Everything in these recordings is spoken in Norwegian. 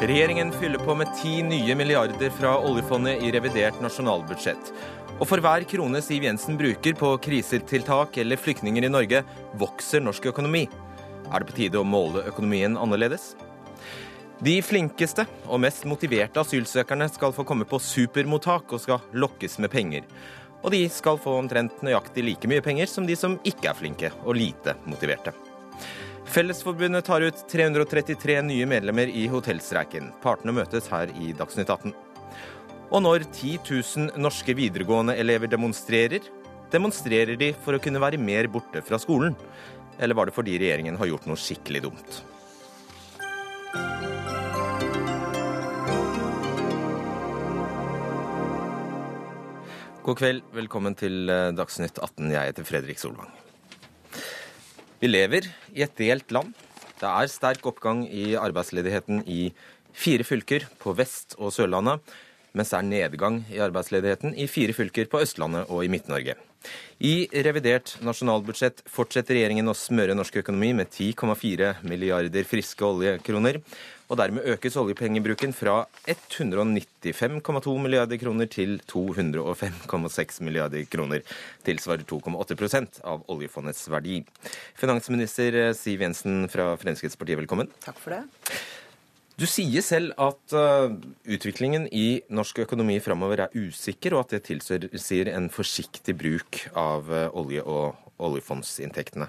Regjeringen fyller på med ti nye milliarder fra oljefondet i revidert nasjonalbudsjett. Og for hver krone Siv Jensen bruker på krisetiltak eller flyktninger i Norge, vokser norsk økonomi. Er det på tide å måle økonomien annerledes? De flinkeste og mest motiverte asylsøkerne skal få komme på supermottak og skal lokkes med penger. Og de skal få omtrent nøyaktig like mye penger som de som ikke er flinke og lite motiverte. Fellesforbundet tar ut 333 nye medlemmer i hotellstreiken. Partene møtes her i Dagsnytt 18. Og når 10 000 norske videregående elever demonstrerer, demonstrerer de for å kunne være mer borte fra skolen. Eller var det fordi regjeringen har gjort noe skikkelig dumt? God kveld, velkommen til Dagsnytt 18. Jeg heter Fredrik Solvang. Vi lever i et delt land. Det er sterk oppgang i arbeidsledigheten i fire fylker på Vest- og Sørlandet, mens det er nedgang i arbeidsledigheten i fire fylker på Østlandet og i Midt-Norge. I revidert nasjonalbudsjett fortsetter regjeringen å smøre norsk økonomi med 10,4 milliarder friske oljekroner. Og dermed økes oljepengebruken fra 195,2 milliarder kroner til 205,6 milliarder kroner. Tilsvarer 2,8% av oljefondets verdi. Finansminister Siv Jensen fra Fremskrittspartiet, velkommen. Takk for det. Du sier selv at uh, utviklingen i norsk økonomi framover er usikker, og at det tilsier en forsiktig bruk av uh, olje- og oljefondsinntektene.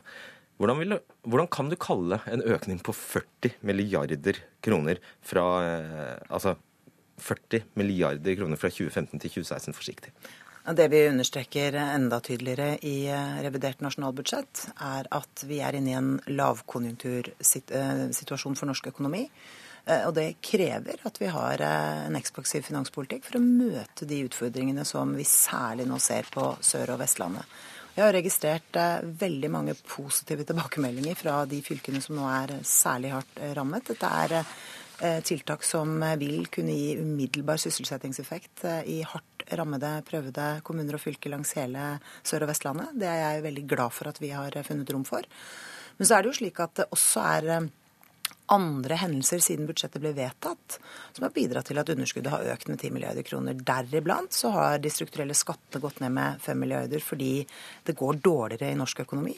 Hvordan, vil, hvordan, kan du kalle en økning på 40 milliarder kroner fra uh, altså 40 milliarder kroner fra 2015 til 2016 forsiktig? Det vi understreker enda tydeligere i revidert nasjonalbudsjett, er at vi er inne i en lavkonjunktursituasjon for norsk økonomi. Og det krever at vi har en ekspansiv finanspolitikk for å møte de utfordringene som vi særlig nå ser på Sør- og Vestlandet. Jeg har registrert veldig mange positive tilbakemeldinger fra de fylkene som nå er særlig hardt rammet. Dette er tiltak som vil kunne gi umiddelbar sysselsettingseffekt i hardt rammede, prøvede kommuner og fylker langs hele Sør- og Vestlandet. Det er jeg veldig glad for at vi har funnet rom for. Men så er det jo slik at det også er andre hendelser siden budsjettet ble vedtatt, som har bidratt til at underskuddet har økt med 10 milliarder kroner. Deriblant så har de strukturelle skattene gått ned med 5 milliarder fordi det går dårligere i norsk økonomi.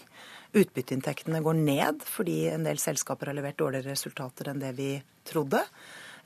Utbytteinntektene går ned fordi en del selskaper har levert dårligere resultater enn det vi trodde.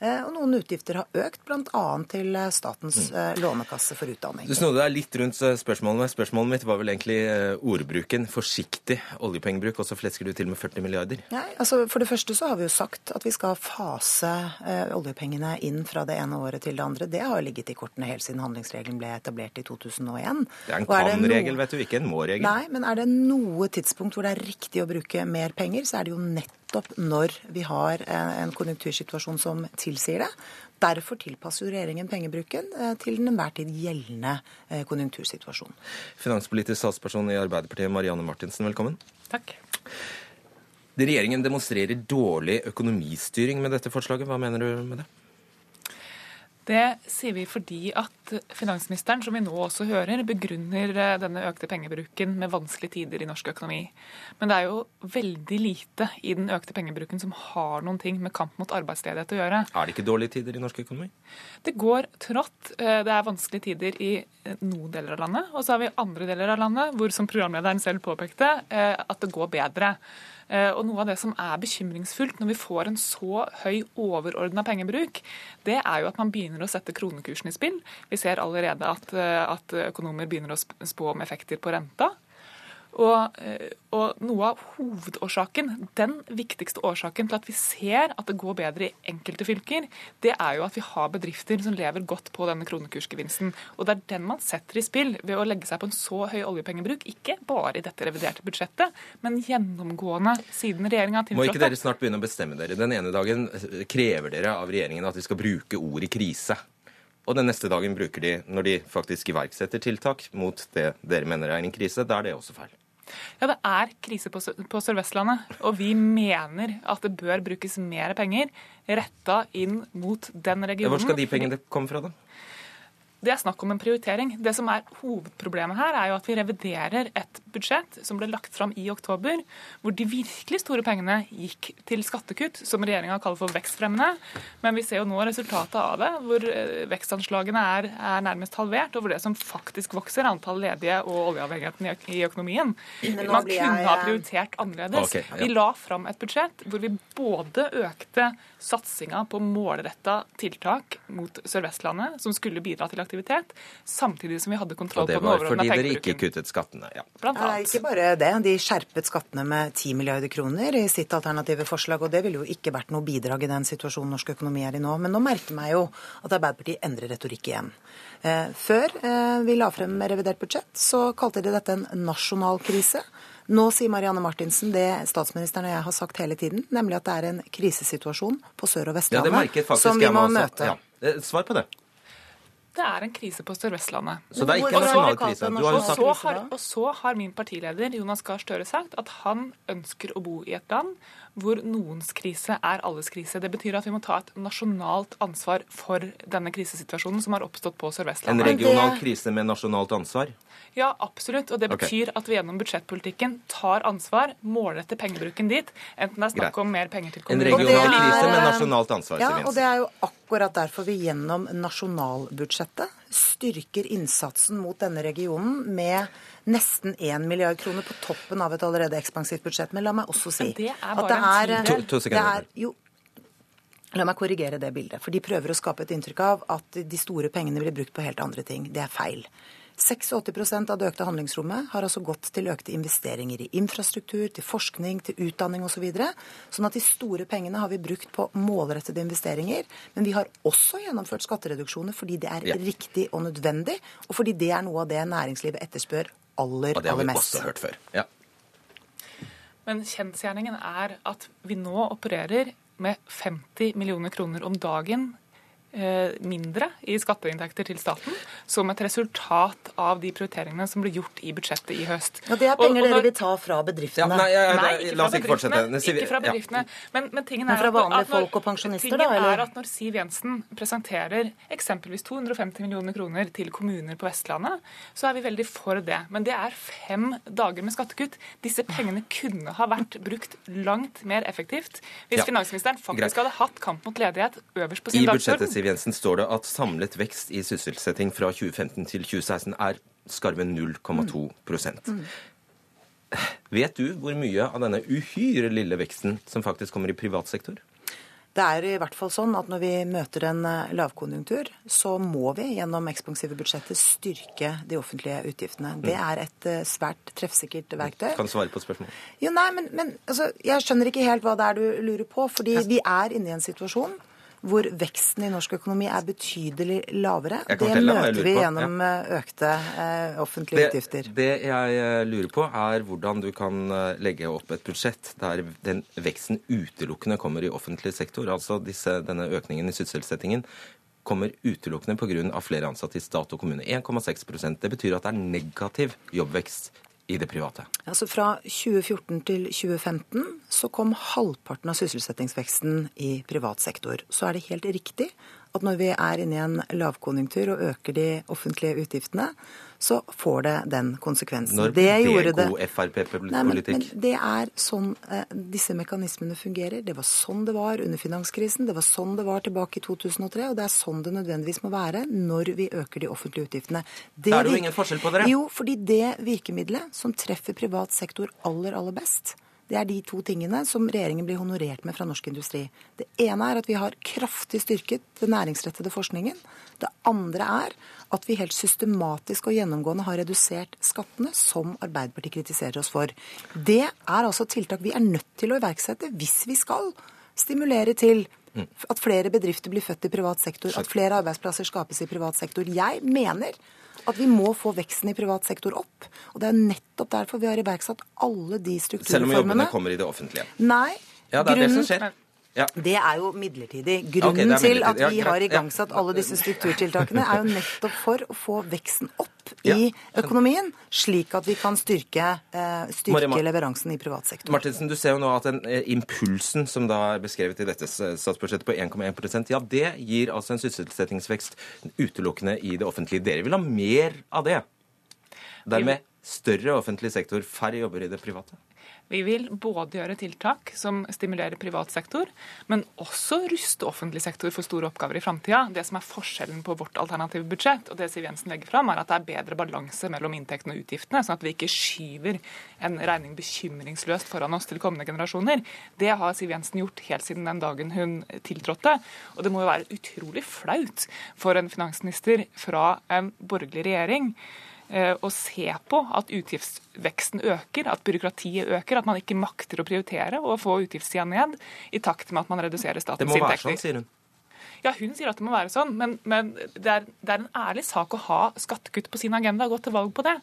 Og noen utgifter har økt, bl.a. til Statens lånekasse for utdanning. Du snodde deg litt rundt spørsmålene. Spørsmålet mitt var vel egentlig ordbruken. Forsiktig oljepengebruk, og så flesker du til med 40 milliarder. Nei, altså For det første så har vi jo sagt at vi skal fase eh, oljepengene inn fra det ene året til det andre. Det har ligget i kortene helt siden handlingsregelen ble etablert i 2001. Det er en kan-regel, vet du, ikke en må-regel. Nei, men er det noe tidspunkt hvor det er riktig å bruke mer penger, så er det jo nettopp når vi har en konjunktursituasjon som tilsier det. Derfor tilpasser jo regjeringen pengebruken til den enhver tid gjeldende konjunktursituasjon. Finanspolitisk statsperson i Arbeiderpartiet, Marianne Martinsen, velkommen. Takk. Regjeringen demonstrerer dårlig økonomistyring med dette forslaget. Hva mener du med det? Det sier vi fordi at finansministeren, som vi nå også hører, begrunner denne økte pengebruken med vanskelige tider i norsk økonomi. Men det er jo veldig lite i den økte pengebruken som har noen ting med kamp mot arbeidsledighet å gjøre. Er det ikke dårlige tider i norsk økonomi? Det går trått. Det er vanskelige tider i noen deler av landet. Og så har vi andre deler av landet hvor, som programlederen selv påpekte, at det går bedre. Og Noe av det som er bekymringsfullt når vi får en så høy overordna pengebruk, det er jo at man begynner å sette kronekursen i spill. Vi ser allerede at, at økonomer begynner å spå om effekter på renta. Og, og, noe av hovedårsaken, den viktigste årsaken til at vi ser at det går bedre i enkelte fylker, det er jo at vi har bedrifter som lever godt på denne kronekursgevinsten. Og det er den man setter i spill ved å legge seg på en så høy oljepengebruk, ikke bare i dette reviderte budsjettet, men gjennomgående siden regjeringa tiltrådte. Må ikke dere snart begynne å bestemme dere? Den ene dagen krever dere av regjeringen at de skal bruke ordet krise. Og den neste dagen bruker de, når de faktisk iverksetter tiltak mot det dere mener er en krise, da er det også feil. Ja, det er krise på, på Sør-Vestlandet, og vi mener at det bør brukes mer penger retta inn mot den regionen. Hvor skal de pengene komme fra, da? Det er snakk om en prioritering. Det som er Hovedproblemet her er jo at vi reviderer et budsjett som ble lagt fram i oktober, hvor de virkelig store pengene gikk til skattekutt, som regjeringa kaller for vekstfremmende. Men vi ser jo nå resultatet av det, hvor eh, vekstanslagene er, er, nærmest halvert, og hvor det som faktisk vokser, antall ledige og oljeavhengigheten i økonomien. Man kunne jeg... ha prioritert annerledes. Okay, ja. Vi la fram et budsjett hvor vi både økte satsinga på målretta tiltak mot Sør-Vestlandet, som skulle bidra til aktivitet, samtidig som vi hadde kontroll på den overordna pengebruken. Og det var fordi dere ikke kuttet skattene? ja. Blant annet. ikke bare det. De skjerpet skattene med 10 milliarder kroner i sitt alternative forslag, og det ville jo ikke vært noe bidrag i den situasjonen norsk økonomi er i nå. Men nå merker meg jo at Arbeiderpartiet endrer retorikk igjen. Eh, før eh, vi la frem revidert budsjett, så kalte de dette en nasjonal krise. Nå sier Marianne Martinsen det statsministeren og jeg har sagt hele tiden, nemlig at det er en krisesituasjon på Sør- og Vestlandet ja, som vi må møte. Ja. Eh, svar på det. Det er en krise på Sør-Vestlandet. Så det er ikke en nasjonal krise? Og så, har, og så har min partileder Jonas Gahr Støre sagt at han ønsker å bo i et land hvor noens krise er alles krise. Det betyr at vi må ta et nasjonalt ansvar for denne krisesituasjonen som har oppstått på Sør-Vestlandet. En regional krise med nasjonalt ansvar? Ja, absolutt. Og det betyr okay. at vi gjennom budsjettpolitikken tar ansvar, målretter pengebruken dit, enten det er snakk om mer penger til kommunen. En regional krise med nasjonalt ansvar, Ja, og det er jo akkurat derfor vi gjennom nasjonalbudsjettet styrker innsatsen mot denne regionen med nesten 1 milliard kroner på toppen av et allerede ekspansivt budsjett. Men la meg også si det at det er, to, to det er jo, La meg korrigere det bildet. For de prøver å skape et inntrykk av at de store pengene blir brukt på helt andre ting. Det er feil. 86 av det økte handlingsrommet har altså gått til økte investeringer i infrastruktur, til forskning, til utdanning osv. Så videre. sånn at de store pengene har vi brukt på målrettede investeringer. Men vi har også gjennomført skattereduksjoner fordi det er ja. riktig og nødvendig, og fordi det er noe av det næringslivet etterspør aller, aller mest. Og det har vi også hørt før. Ja. Men kjensgjerningen er at vi nå opererer med 50 millioner kroner om dagen mindre i skatteinntekter til staten som et resultat av de prioriteringene som ble gjort i budsjettet i høst. Og Det er penger og, og dere vil ta fra bedriftene? Ja, nei, ja, nei, ikke la oss ikke fortsette. Ikke fra bedriftene. Men, men tingen er, men fra vanlige at, folk og pensjonister, da? Eller? er at Når Siv Jensen presenterer eksempelvis 250 millioner kroner til kommuner på Vestlandet, så er vi veldig for det. Men det er fem dager med skattekutt. Disse pengene kunne ha vært brukt langt mer effektivt hvis ja, finansministeren faktisk greit. hadde hatt kamp mot ledighet øverst på sin dagsorden. Siv Jensen står det at samlet vekst i sysselsetting fra 2015 til 2016 er skarve 0,2 mm. Vet du hvor mye av denne uhyre lille veksten som faktisk kommer i privat sektor? Det er i hvert fall sånn at når vi møter en eh, lavkonjunktur, så må vi gjennom ekspansive budsjetter styrke de offentlige utgiftene. Det mm. er et eh, svært treffsikkert verktøy. Kan du svare på spørsmålet? Jo, nei, men, men altså, Jeg skjønner ikke helt hva det er du lurer på. fordi vi er inne i en situasjon hvor veksten i norsk økonomi er betydelig lavere. Det møter vi gjennom ja. Eh, økte eh, offentlige det, utgifter. Det jeg eh, lurer på, er hvordan du kan legge opp et budsjett der den veksten utelukkende kommer i offentlig sektor. Altså disse, denne økningen i sysselsettingen kommer utelukkende pga. flere ansatte i stat og kommune. 1,6% Det betyr at det er negativ jobbvekst i det private? Altså Fra 2014 til 2015 så kom halvparten av sysselsettingsveksten i privat sektor. Så er det helt riktig at når vi er inne i en lavkonjunktur og øker de offentlige utgiftene, så får det den konsekvensen. Når det, det god Frp-politikk? Det er sånn eh, disse mekanismene fungerer. Det var sånn det var under finanskrisen, det var sånn det var tilbake i 2003, og det er sånn det nødvendigvis må være når vi øker de offentlige utgiftene. Det er det jo ingen forskjell på dere? Jo, fordi det virkemidlet som treffer privat sektor aller, aller best, det er de to tingene som regjeringen blir honorert med fra norsk industri. Det ene er at vi har kraftig styrket den næringsrettede forskningen. Det andre er at vi helt systematisk og gjennomgående har redusert skattene, som Arbeiderpartiet kritiserer oss for. Det er altså tiltak vi er nødt til å iverksette hvis vi skal stimulere til at flere bedrifter blir født i privat sektor, at flere arbeidsplasser skapes i privat sektor. Jeg mener at vi må få veksten i privat sektor opp. Og det er nettopp derfor vi har iverksatt alle de strukturreformene. Selv om jobbene kommer i det offentlige? Nei. Ja, det er grunnen, det som skjer. Ja. Det er jo midlertidig. Grunnen okay, midlertidig. til at vi Ja, har igangsatt Ja. alle disse strukturtiltakene, er jo nettopp for å få veksten opp i økonomien, slik at vi kan styrke, eh, styrke leveransen i privat sektor. Martinsen, du ser jo nå at den eh, impulsen som da er beskrevet i dette statsbudsjettet på 1,1% ja, det gir altså en sysselsettingsvekst utelukkende i det offentlige. Dere vil ha mer av det. Dermed større offentlig sektor, færre jobber i det private. Vi vil både gjøre tiltak som stimulerer privat sektor, men også ruste offentlig sektor for store oppgaver i framtida. Det som er forskjellen på vårt alternative budsjett og det Siv Jensen legger fram, er at det er bedre balanse mellom inntektene og utgiftene, sånn at vi ikke skyver en regning bekymringsløst foran oss til kommende generasjoner. Det har Siv Jensen gjort helt siden den dagen hun tiltrådte. Og det må jo være utrolig flaut for en finansminister fra en borgerlig regjering å se på at utgiftsveksten øker, at byråkratiet øker, at man ikke makter å prioritere og få utgiftssida ned i takt med at man reduserer Det må være inntekter. sånn, sier hun. Ja, hun sier at det må være sånn, men, men det, er, det er en ærlig sak å ha skattekutt på sin agenda og gå til valg på det.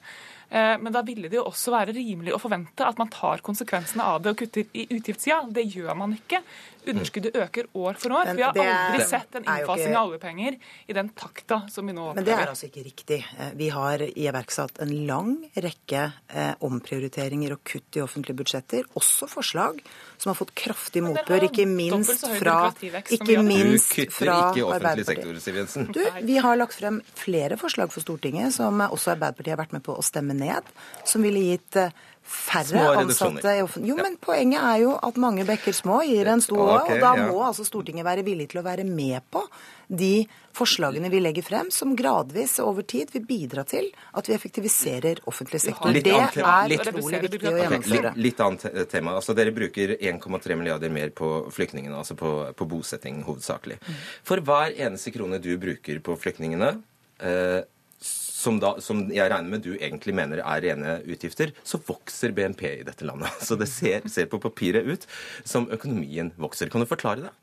Eh, Men da ville det jo også være rimelig å forvente at man tar konsekvensene av det og kutter i utgiftssida. Det gjør man ikke. Underskuddet øker år for år. Men Vi har aldri er- sett en innfasing ikke- av oljepenger i den takta som vi nå Men det er altså ikke riktig. Eh, Vi har iverksatt en lang rekke eh, omprioriteringer og kutt i offentlige budsjetter. Også forslag som har fått kraftig motbør, ikke minst fra, ikke har. Du minst kutter fra ikke i offentlig sektor, Siv Jensen. Du, vi har lagt frem flere forslag for Stortinget som også Arbeiderpartiet har vært med på å stemme ned, som ville gitt eh, færre ansatte i offentlig... Jo, men poenget er jo at mange bekker små gir en stor okay, og da ja. må altså Stortinget være villig til å være med på de forslagene vi legger frem, som gradvis over tid vil bidra til at vi effektiviserer offentlig sektor. Litt Det er Litt- utrolig viktig å gjennomføre. litt, litt annet tema. Altså, dere bruker 1,3 milliarder mer på flyktningene, altså på, på bosetting hovedsakelig. For hver eneste krone du bruker på flyktningene, eh, som, da, som jeg regner med du egentlig mener er rene utgifter, så vokser BNP i dette landet. Så det ser, ser på papiret ut som økonomien vokser. Kan du forklare det?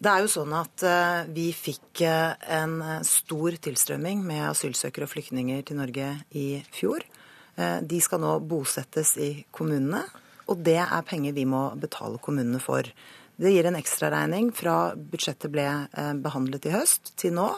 Det er jo sånn at eh, vi fikk eh, en stor tilstrømming med asylsøkere og flyktninger til Norge i fjor. Eh, de skal nå bosettes i kommunene, og det er penger vi må betale kommunene for. Det gir en ekstraregning fra budsjettet ble eh, behandlet i høst til nå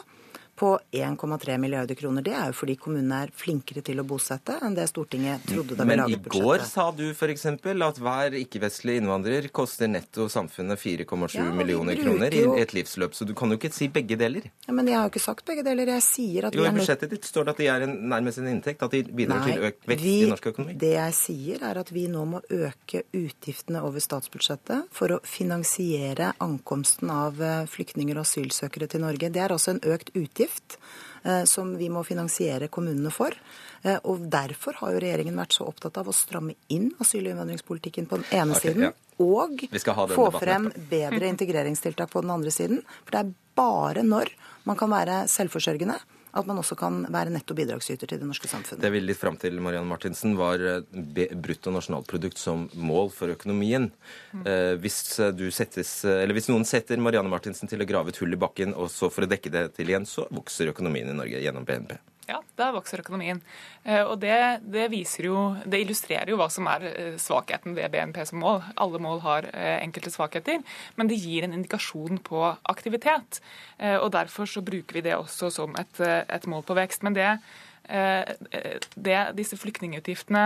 på 1,3 milliarder kroner. Det er jo fordi kommunene er flinkere til å bosette enn det Stortinget trodde da vi Men i går sa du f.eks. at hver ikke-vestlig innvandrer koster netto samfunnet 4,7 Ja, millioner kroner i et livsløp. Så du kan jo ikke si begge deler. Ja, men jeg har jo ikke sagt begge deler. Jeg sier at Jo, vi I er nødt budsjettet ditt står det at de er en, nærmest en inntekt, at de bidrar Nei, til økt vekst vi- i norsk økonomi. Det jeg sier, er at vi nå må øke utgiftene over statsbudsjettet for å finansiere ankomsten av eh, flyktninger og asylsøkere til Norge. Det er altså en økt utgift eh, som vi må finansiere kommunene for. Eh, Og derfor har jo regjeringen vært så opptatt av å stramme inn asyl- og innvandringspolitikken på den ene okay, siden, ja. og få frem bedre integreringstiltak på den andre siden. For det er bare når man kan være selvforsørgende at man også kan være netto bidragsyter til det norske samfunnet. Det vil litt fram til, Marianne Martinsen, var eh, be- brutto nasjonalprodukt som mål for økonomien. Mm. hvis, eh, du settes, eh, eller hvis noen setter Marianne Martinsen til å grave et hull i bakken, og så for å dekke det til igjen, så vokser økonomien i Norge gjennom BNP. Ja, da vokser økonomien. Eh, Og det, det jo, det illustrerer jo hva som er eh, svakheten ved BNP som mål. Alle mål har eh, enkelte svakheter, men det gir en indikasjon på aktivitet. Og derfor så bruker vi det også som et, et mål på vekst. Men det, det disse flyktningutgiftene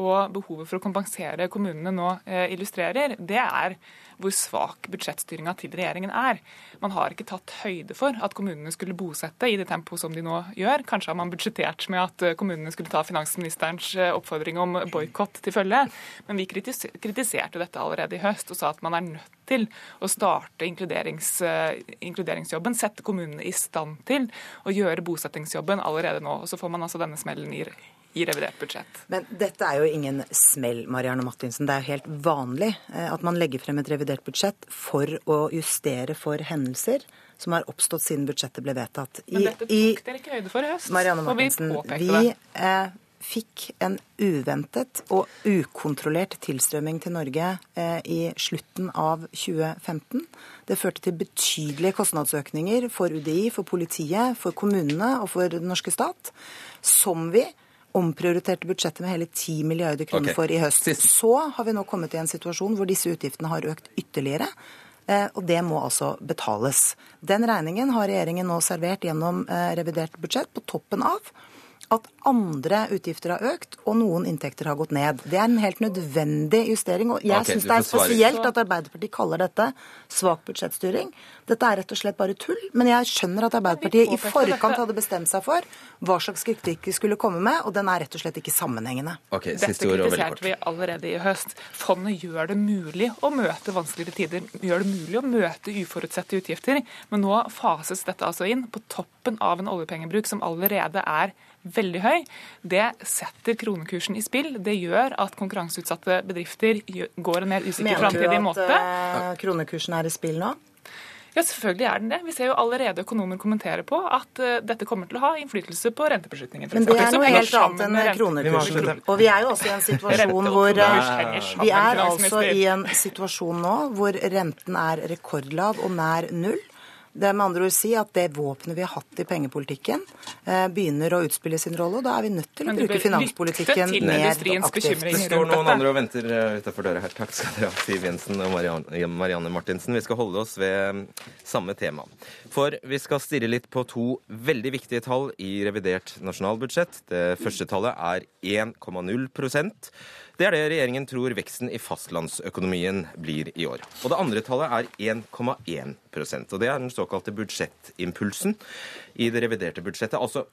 og behovet for å kompensere kommunene nå illustrerer, det er hvor svak budsjettstyringa til regjeringen er. Man har ikke tatt høyde for at kommunene skulle bosette i det tempoet som de nå gjør. Kanskje har man budsjettert med at eh, kommunene skulle ta finansministerens eh, oppfordring om boikott til følge. Men vi kritiserte dette allerede i høst og sa at man er nødt til å starte inkluderings, eh, inkluderingsjobben, sette kommunene i stand til å gjøre bosettingsjobben allerede nå. Og så får man altså denne smellen i, i revidert budsjett. Men dette er jo ingen smell, Marianne Martinsen. Det er jo helt vanlig eh, at man legger frem et revidert budsjett for å justere for hendelser som har oppstått siden budsjettet ble vedtatt. Men dette tok dere ikke høyde for i høst. Marianne og vi Martinsen, vi eh, fikk en uventet og ukontrollert tilstrømming til Norge eh, i slutten av 2015. Det førte til betydelige kostnadsøkninger for UDI, for politiet, for kommunene og for den norske stat, som vi omprioriterte budsjettet med hele 10 milliarder kroner okay. for i høst. Sist. Så har vi nå kommet i en situasjon hvor disse utgiftene har økt ytterligere. eh, Og det må altså betales. Den regningen har regjeringen nå servert gjennom eh, revidert budsjett, på toppen av at andre utgifter har økt, og noen inntekter har gått ned. Det er en helt nødvendig justering. og Jeg okay, synes det er spesielt at Arbeiderpartiet kaller dette svak budsjettstyring. Dette er rett og slett bare tull. Men jeg skjønner at Arbeiderpartiet i forkant hadde bestemt seg for hva slags kritikk de skulle komme med, og den er rett og slett ikke sammenhengende. Okay, Dette kritiserte vi allerede i høst. Fondet gjør det mulig å møte vanskeligere tider, gjør det mulig å møte uforutsette utgifter. Men nå fases dette altså inn på toppen av en oljepengebruk som allerede er veldig høy. Det setter kronekursen i spill. Det gjør at konkurranseutsatte bedrifter går en mer usikker framtidig måte. Mener du at eh, kronekursen er i spill nå? Ja, selvfølgelig er den det. Vi ser jo allerede økonomer kommentere på at eh, dette kommer til å ha innflytelse på rentebeslutningen. Men det er noe helt annet enn kronekursen. Og vi er jo også i en situasjon hvor eh, Vi er altså i en situasjon nå hvor renten er rekordlav og nær null. Det er med andre ord si at det våpenet vi har hatt i pengepolitikken, eh, begynner å utspille sin rolle. og Da er vi nødt til å bruke finanspolitikken mer aktivt. Det står noen andre og venter uh, utafor døra her. Takk skal dere ha, Siv Jensen og Marianne, Marianne Martinsen. Vi skal holde oss ved mm, samme tema. For vi skal stirre litt på to veldig viktige tall i revidert nasjonalbudsjett. Det første tallet er 1,0 Det er det regjeringen tror veksten i fastlandsøkonomien blir i år. Og det andre tallet er 1,1% Og det er den såkalte budsjettimpulsen i det reviderte budsjettet. Altså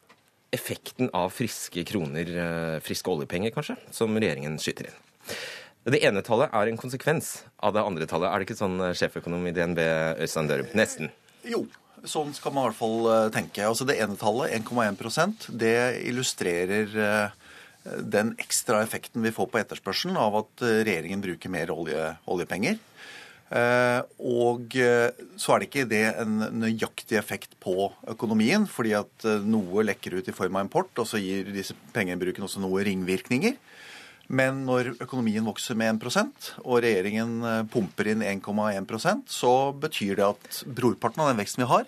effekten av friske kroner, eh, friske oljepenger kanskje, som regjeringen skyter inn. Det ene tallet er en konsekvens av det andre tallet. Er det ikke sånn, eh, sjeføkonom i DNB, Øystein Dørum? Nesten. Jo, sånn skal man i hvert fall eh, tenke. Altså Det ene tallet, 1,1% det illustrerer den ekstra effekten vi får på etterspørselen av at eh, regjeringen bruker mer olje, oljepenger. Eh, Og eh, så er det ikke det en nøyaktig effekt på økonomien, fordi at noe lekker ut i form av import, og så gir disse pengebruken også noe ringvirkninger. Men når økonomien vokser med 1% og regjeringen pumper inn 1,1% så betyr det at brorparten av den veksten vi har,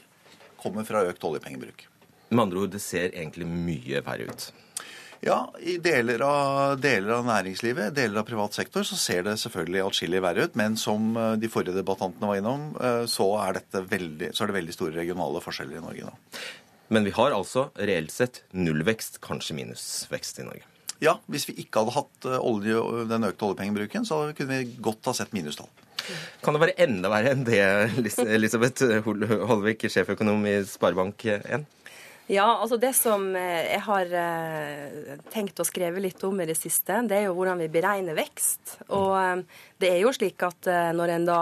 kommer fra økt oljepengebruk. Med andre ord, det ser egentlig mye verre ut. Ja, i deler av, deler av næringslivet, deler av privat sektor, så ser det selvfølgelig atskillig verre ut. Men som eh, de forrige debattantene var innom, eh, så er, dette veldig, så er det veldig store regionale forskjeller i Norge nå. Men vi har altså reelt sett nullvekst, kanskje minusvekst i Norge. Ja, hvis vi ikke hadde hatt eh, olje, den økte oljepengebruken, så kunne vi godt ha sett minustall. Kan det være enda verre enn det, Elisabeth Holvik, sjeføkonom i Sparebank1? Ja, altså Det som eh, jeg har eh, tenkt å skrive litt om i det siste, det er jo hvordan vi beregner vekst. Og eh, det er jo slik at når en da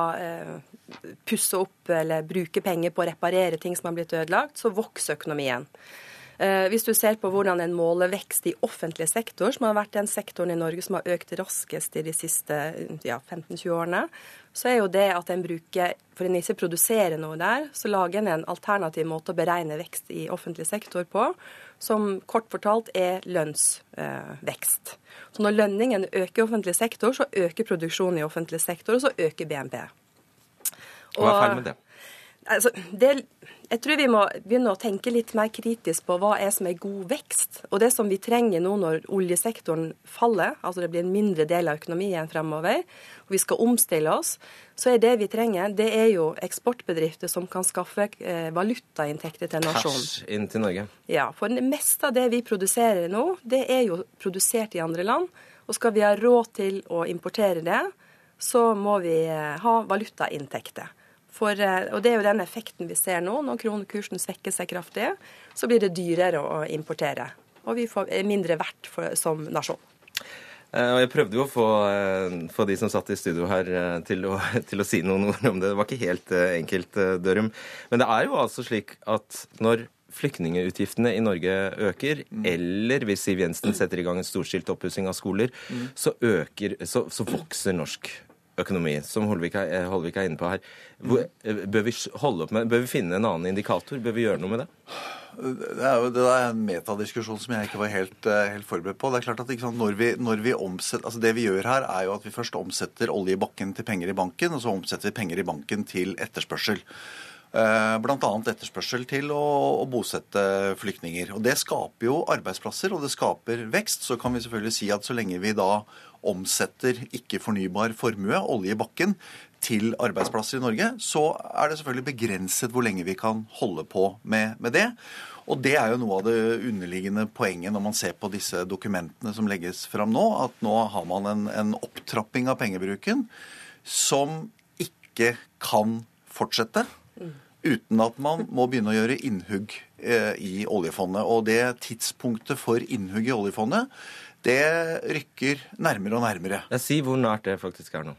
pusser opp eller bruker penger på å reparere ting som har blitt ødelagt, så vokser økonomien. Eh, Hvis du ser på hvordan en måler vekst i offentlig sektor, som har vært den sektoren i Norge som har økt raskest i de siste ja, 15-20 årene, så er jo det at en bruker For en ikke produserer noe der, så lager en en alternativ måte å beregne vekst i offentlig sektor på, som kort fortalt er lønnsvekst. Så når lønningen øker i offentlig sektor, så øker produksjonen i offentlig sektor, og så øker BNP. Hva er ferdig med det? Altså, det, jeg tror vi må begynne å tenke litt mer kritisk på hva er som er god vekst. Og det som vi trenger nå når oljesektoren faller, altså det blir en mindre del av økonomien fremover, og vi skal omstille oss, så er det vi trenger, det er jo eksportbedrifter som kan skaffe eh, valutainntekter til nasjonen. Cash inn til Norge. Ja, for det meste av det vi produserer nå, det er jo produsert i andre land. Og skal vi ha råd til å importere det, så må vi eh, ha valutainntekter. For, eh, og det er jo den effekten vi ser nå. Når kronekursen svekker seg kraftig, så blir det dyrere å importere. Og vi får mindre verdt for, som nasjon. Eh, Og jeg prøvde jo å få, eh, få de som satt i studio her til å, til å si noen ord om det. Det var ikke helt enkelt, Dørum. Men det er jo altså slik at når flyktningeutgiftene i Norge øker, eller hvis Siv Jensen setter i gang en storstilt oppussing av skoler, så, øker, så, så vokser norsk økonomi, som Holvik er, eh, Holvik er inne på her. Eh, bør, vi med, bør vi finne en annen indikator? Bør vi gjøre noe med det? Det er jo det er en metadiskusjon som jeg ikke var helt, eh, helt forberedt på. Det er klart at sant, når vi, når vi omsetter, altså Det vi gjør her, er jo at vi først omsetter olje i bakken til penger i banken, og så omsetter vi penger i banken til etterspørsel. Bl.a. etterspørsel til å, bosette flyktninger. Og Det skaper jo arbeidsplasser, og det skaper vekst. Så kan vi selvfølgelig si at så lenge vi da omsetter ikke-fornybar formue, olje i bakken, til arbeidsplasser i Norge, så er det selvfølgelig begrenset hvor lenge vi kan holde på med, med det. Og det er jo noe av det underliggende poenget når man ser på disse dokumentene som legges fram nå, at nå har man en, en opptrapping av pengebruken som ikke kan fortsette uten at man må begynne å gjøre innhugg eh, i oljefondet. Og det tidspunktet for innhugg i oljefondet, det rykker nærmere og nærmere. Jeg sier hvor nært det faktisk er nå.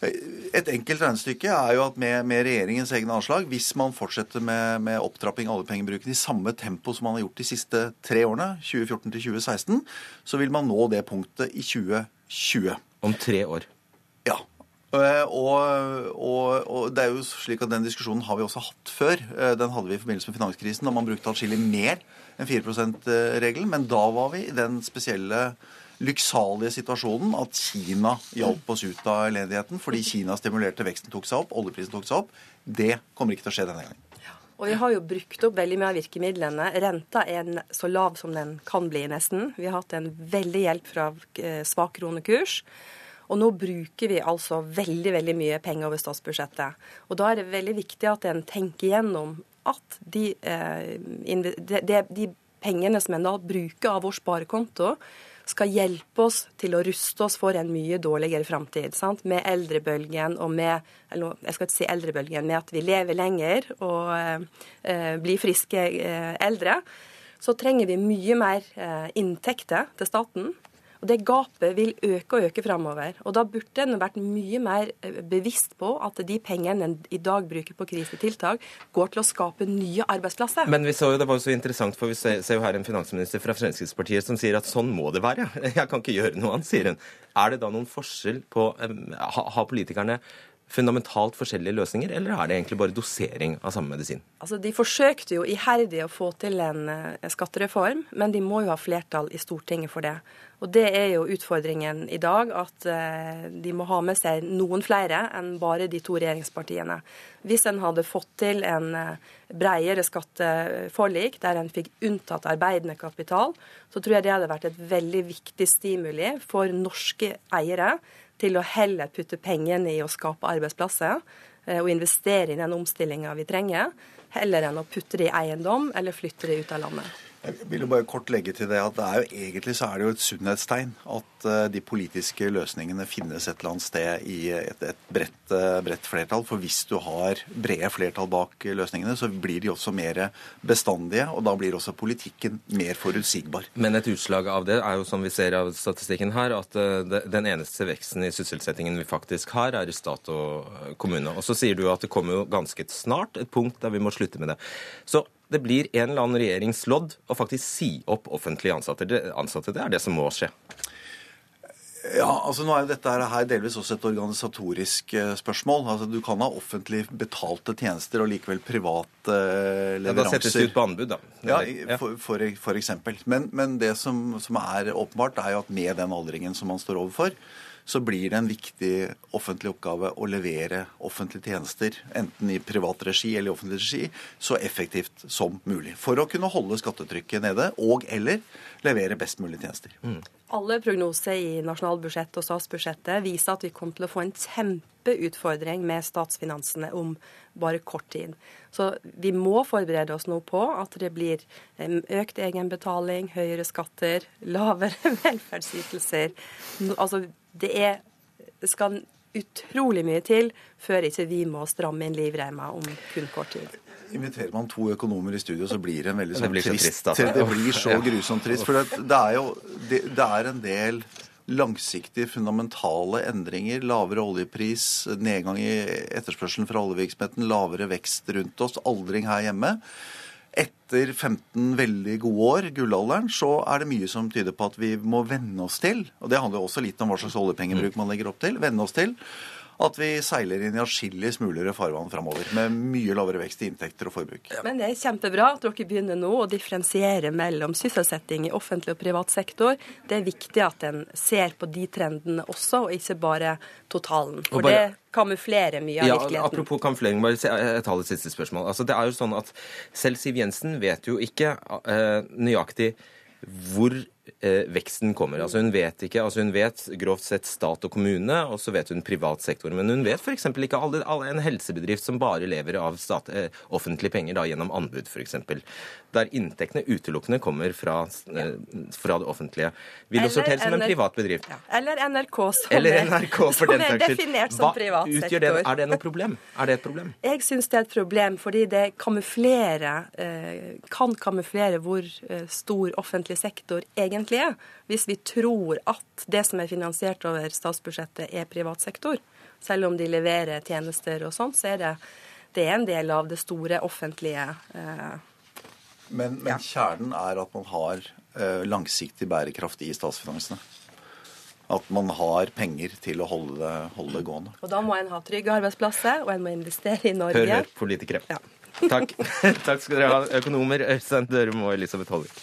Et enkelt regnestykke er jo at med, med regjeringens egne anslag, hvis man fortsetter med, med opptrapping av oljepengebruken i samme tempo som man har gjort de siste tre årene, 2014 til 2016, så vil man nå det punktet i 2020. Om tre år. Eh, og, og, og, det er jo slik at Den diskusjonen har vi også hatt før. Eh, den hadde vi i forbindelse med finanskrisen, da man brukte atskillig mer enn 4 %-regelen. Men da var vi i den spesielle lykksalige situasjonen at Kina hjalp oss ut av elendigheten fordi Kina stimulerte veksten tok seg opp, oljeprisen tok seg opp. Det kommer ikke til å skje denne gangen. Og vi har jo brukt opp veldig mye av virkemidlene. Renta er så lav som den kan bli, nesten. Vi har hatt en veldig hjelp fra eh, svak kronekurs. Og nå bruker vi altså veldig veldig mye penger over statsbudsjettet. Og da er det veldig viktig at en tenker gjennom at de, eh, de, de pengene som en da bruker av vår sparekonto, skal hjelpe oss til å ruste oss for en mye dårligere framtid. Med eldrebølgen og med eller jeg skal ikke si eldrebølgen, med at vi lever lenger og eh, blir friske eh, eldre, så trenger vi mye mer eh, inntekter til staten. Og Det gapet vil øke og øke framover. Og da burde en vært mye mer eh, bevisst på at de pengene en i dag bruker på krisetiltak, går til å skape nye arbeidsplasser. Men vi så jo, det var jo så interessant, for vi ser, jo her en finansminister fra Fremskrittspartiet som sier at sånn må det være. Jeg kan ikke gjøre noe annet, sier hun. Er det da noen forskjell på Har politikerne fundamentalt forskjellige løsninger, eller er det egentlig bare dosering av samme medisin? Altså, De forsøkte jo iherdig å få til en, eh, skattereform, men de må jo ha flertall i Stortinget for det. Og Det er jo utfordringen i dag, at eh, de må ha med seg noen flere enn bare de to regjeringspartiene. Hvis en hadde fått til en eh, bredere skatteforlik der en fikk unntatt arbeidende kapital, så tror jeg det hadde vært et veldig viktig stimuli for norske eiere til å heller putte pengene i å skape arbeidsplasser eh, og investere i den omstillinga vi trenger, heller enn å putte det i eiendom eller flytte det ut av landet. Jeg vil jo bare kort legge til det at det er jo egentlig så er det jo et sunnhetstegn at eh, de politiske løsningene finnes et eller annet sted i et, et bredt, eh, bredt, flertall. For hvis du har brede flertall bak løsningene, så blir de også mer bestandige. Og da blir også politikken mer forutsigbar. Men et utslag av det er jo, som vi ser av statistikken her, at eh, den eneste veksten i sysselsettingen vi faktisk har, er i stat og kommune. Og så sier du at det kommer jo ganske snart et punkt der vi må slutte med det. Så det blir en eller annen regjeringslodd å faktisk si opp offentlige ansatte. Det, ansatte. det er det som må skje. Ja, altså nå er jo dette her delvis også et organisatorisk eh, spørsmål. Altså Du kan ha offentlig betalte tjenester og likevel private eh, leveranser. Ja, Da settes det ut på anbud, da. Ja, for, for, for eksempel. Men, men det som, som, er åpenbart, er jo at med den aldringen som man står overfor, så blir det en viktig offentlig oppgave å levere offentlige tjenester, enten i privat regi eller i offentlig regi, så effektivt som mulig. For å kunne holde skattetrykket nede, og eller levere best mulig tjenester. Mm. Alle prognoser i nasjonalbudsjettet og statsbudsjettet viser at vi kommer til å få en kjempeutfordring med statsfinansene om bare kort tid. Så vi må forberede oss nå på at det blir økt egenbetaling, høyere skatter, lavere velferdsytelser. Altså det, er, det skal utrolig mye til før ikke vi må stramme inn livreima om kun kort tid. Inviterer man to økonomer i studio, så blir det en veldig sånn trist, trist altså. Det blir så grusomt trist. For det, det er jo det, det er en del langsiktige, fundamentale endringer. Lavere oljepris, nedgang i etterspørselen fra oljevirksomheten, lavere vekst rundt oss, aldring her hjemme etter 15 veldig gode år, gullalderen, så er det mye som tyder på at vi må venne oss til, og det handler også litt om hva slags oljepengebruk man legger opp til, venne oss til at vi seiler inn i atskillig smulere farvann framover, med mye lavere vekst i inntekter og forbruk. Men det er kjempebra at dere begynner nå å differensiere mellom sysselsetting i offentlig og privat sektor. Det er viktig at en ser på de trendene også, og ikke bare totalen. For bare, det kamuflerer mye av ja, virkeligheten. Apropos kamuflering, bare jeg tar det siste spørsmål. Altså, det er jo sånn at Selv Siv Jensen vet jo ikke uh, nøyaktig hvor eh, veksten kommer. Altså Hun vet ikke, altså hun vet grovt sett stat og kommune, og så vet hun privat sektor. Men hun vet f.eks. ikke alle, alle, en helsebedrift som bare lever av stat, eh, offentlige penger da, gjennom anbud, f.eks. Der inntektene utelukkende kommer fra, eh, fra det offentlige. Willoch til som en privat bedrift. Ja. Eller NRK, som, Eller NRK, for som er definert som privat sektor. Det, er det noe problem? Er det et problem? Jeg syns det er et problem, fordi det kamuflerer, eh, kan kamuflere hvor eh, stor offentlig sektor egentlig er hvis vi tror at det som er finansiert over statsbudsjettet, er privat sektor. Selv om de leverer tjenester og sånn, så er det, det er en del av det store offentlige. Eh, men, men ja. kjernen er at man har eh, langsiktig bærekraft i statsfinansene. At man har penger til å holde det, holde det, gående. Og da må en ha trygge arbeidsplasser, og en må investere i Norge. Hør, hør, politikere. Ja. Takk. Takk skal dere ha, økonomer Øystein Dørum og Elisabeth Hollvik.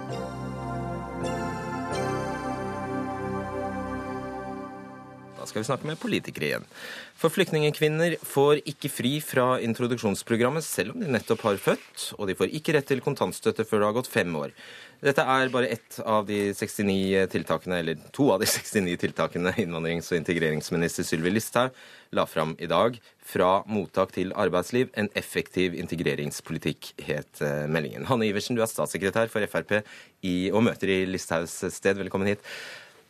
Da skal vi snakke med politikere igjen. For flyktningkvinner får ikke fri fra introduksjonsprogrammet selv om de nettopp har født, og de får ikke rett til kontantstøtte før det har gått fem år. Dette er bare ett av de 69 tiltakene, eller to av de 69 tiltakene innvandrings- og integreringsminister Sylvi Listhaug la fram i dag. Fra mottak til arbeidsliv en effektiv integreringspolitikk, het eh, meldingen. Hanne Iversen, du er statssekretær for Frp i, og møter i Listhaugs sted. Velkommen hit.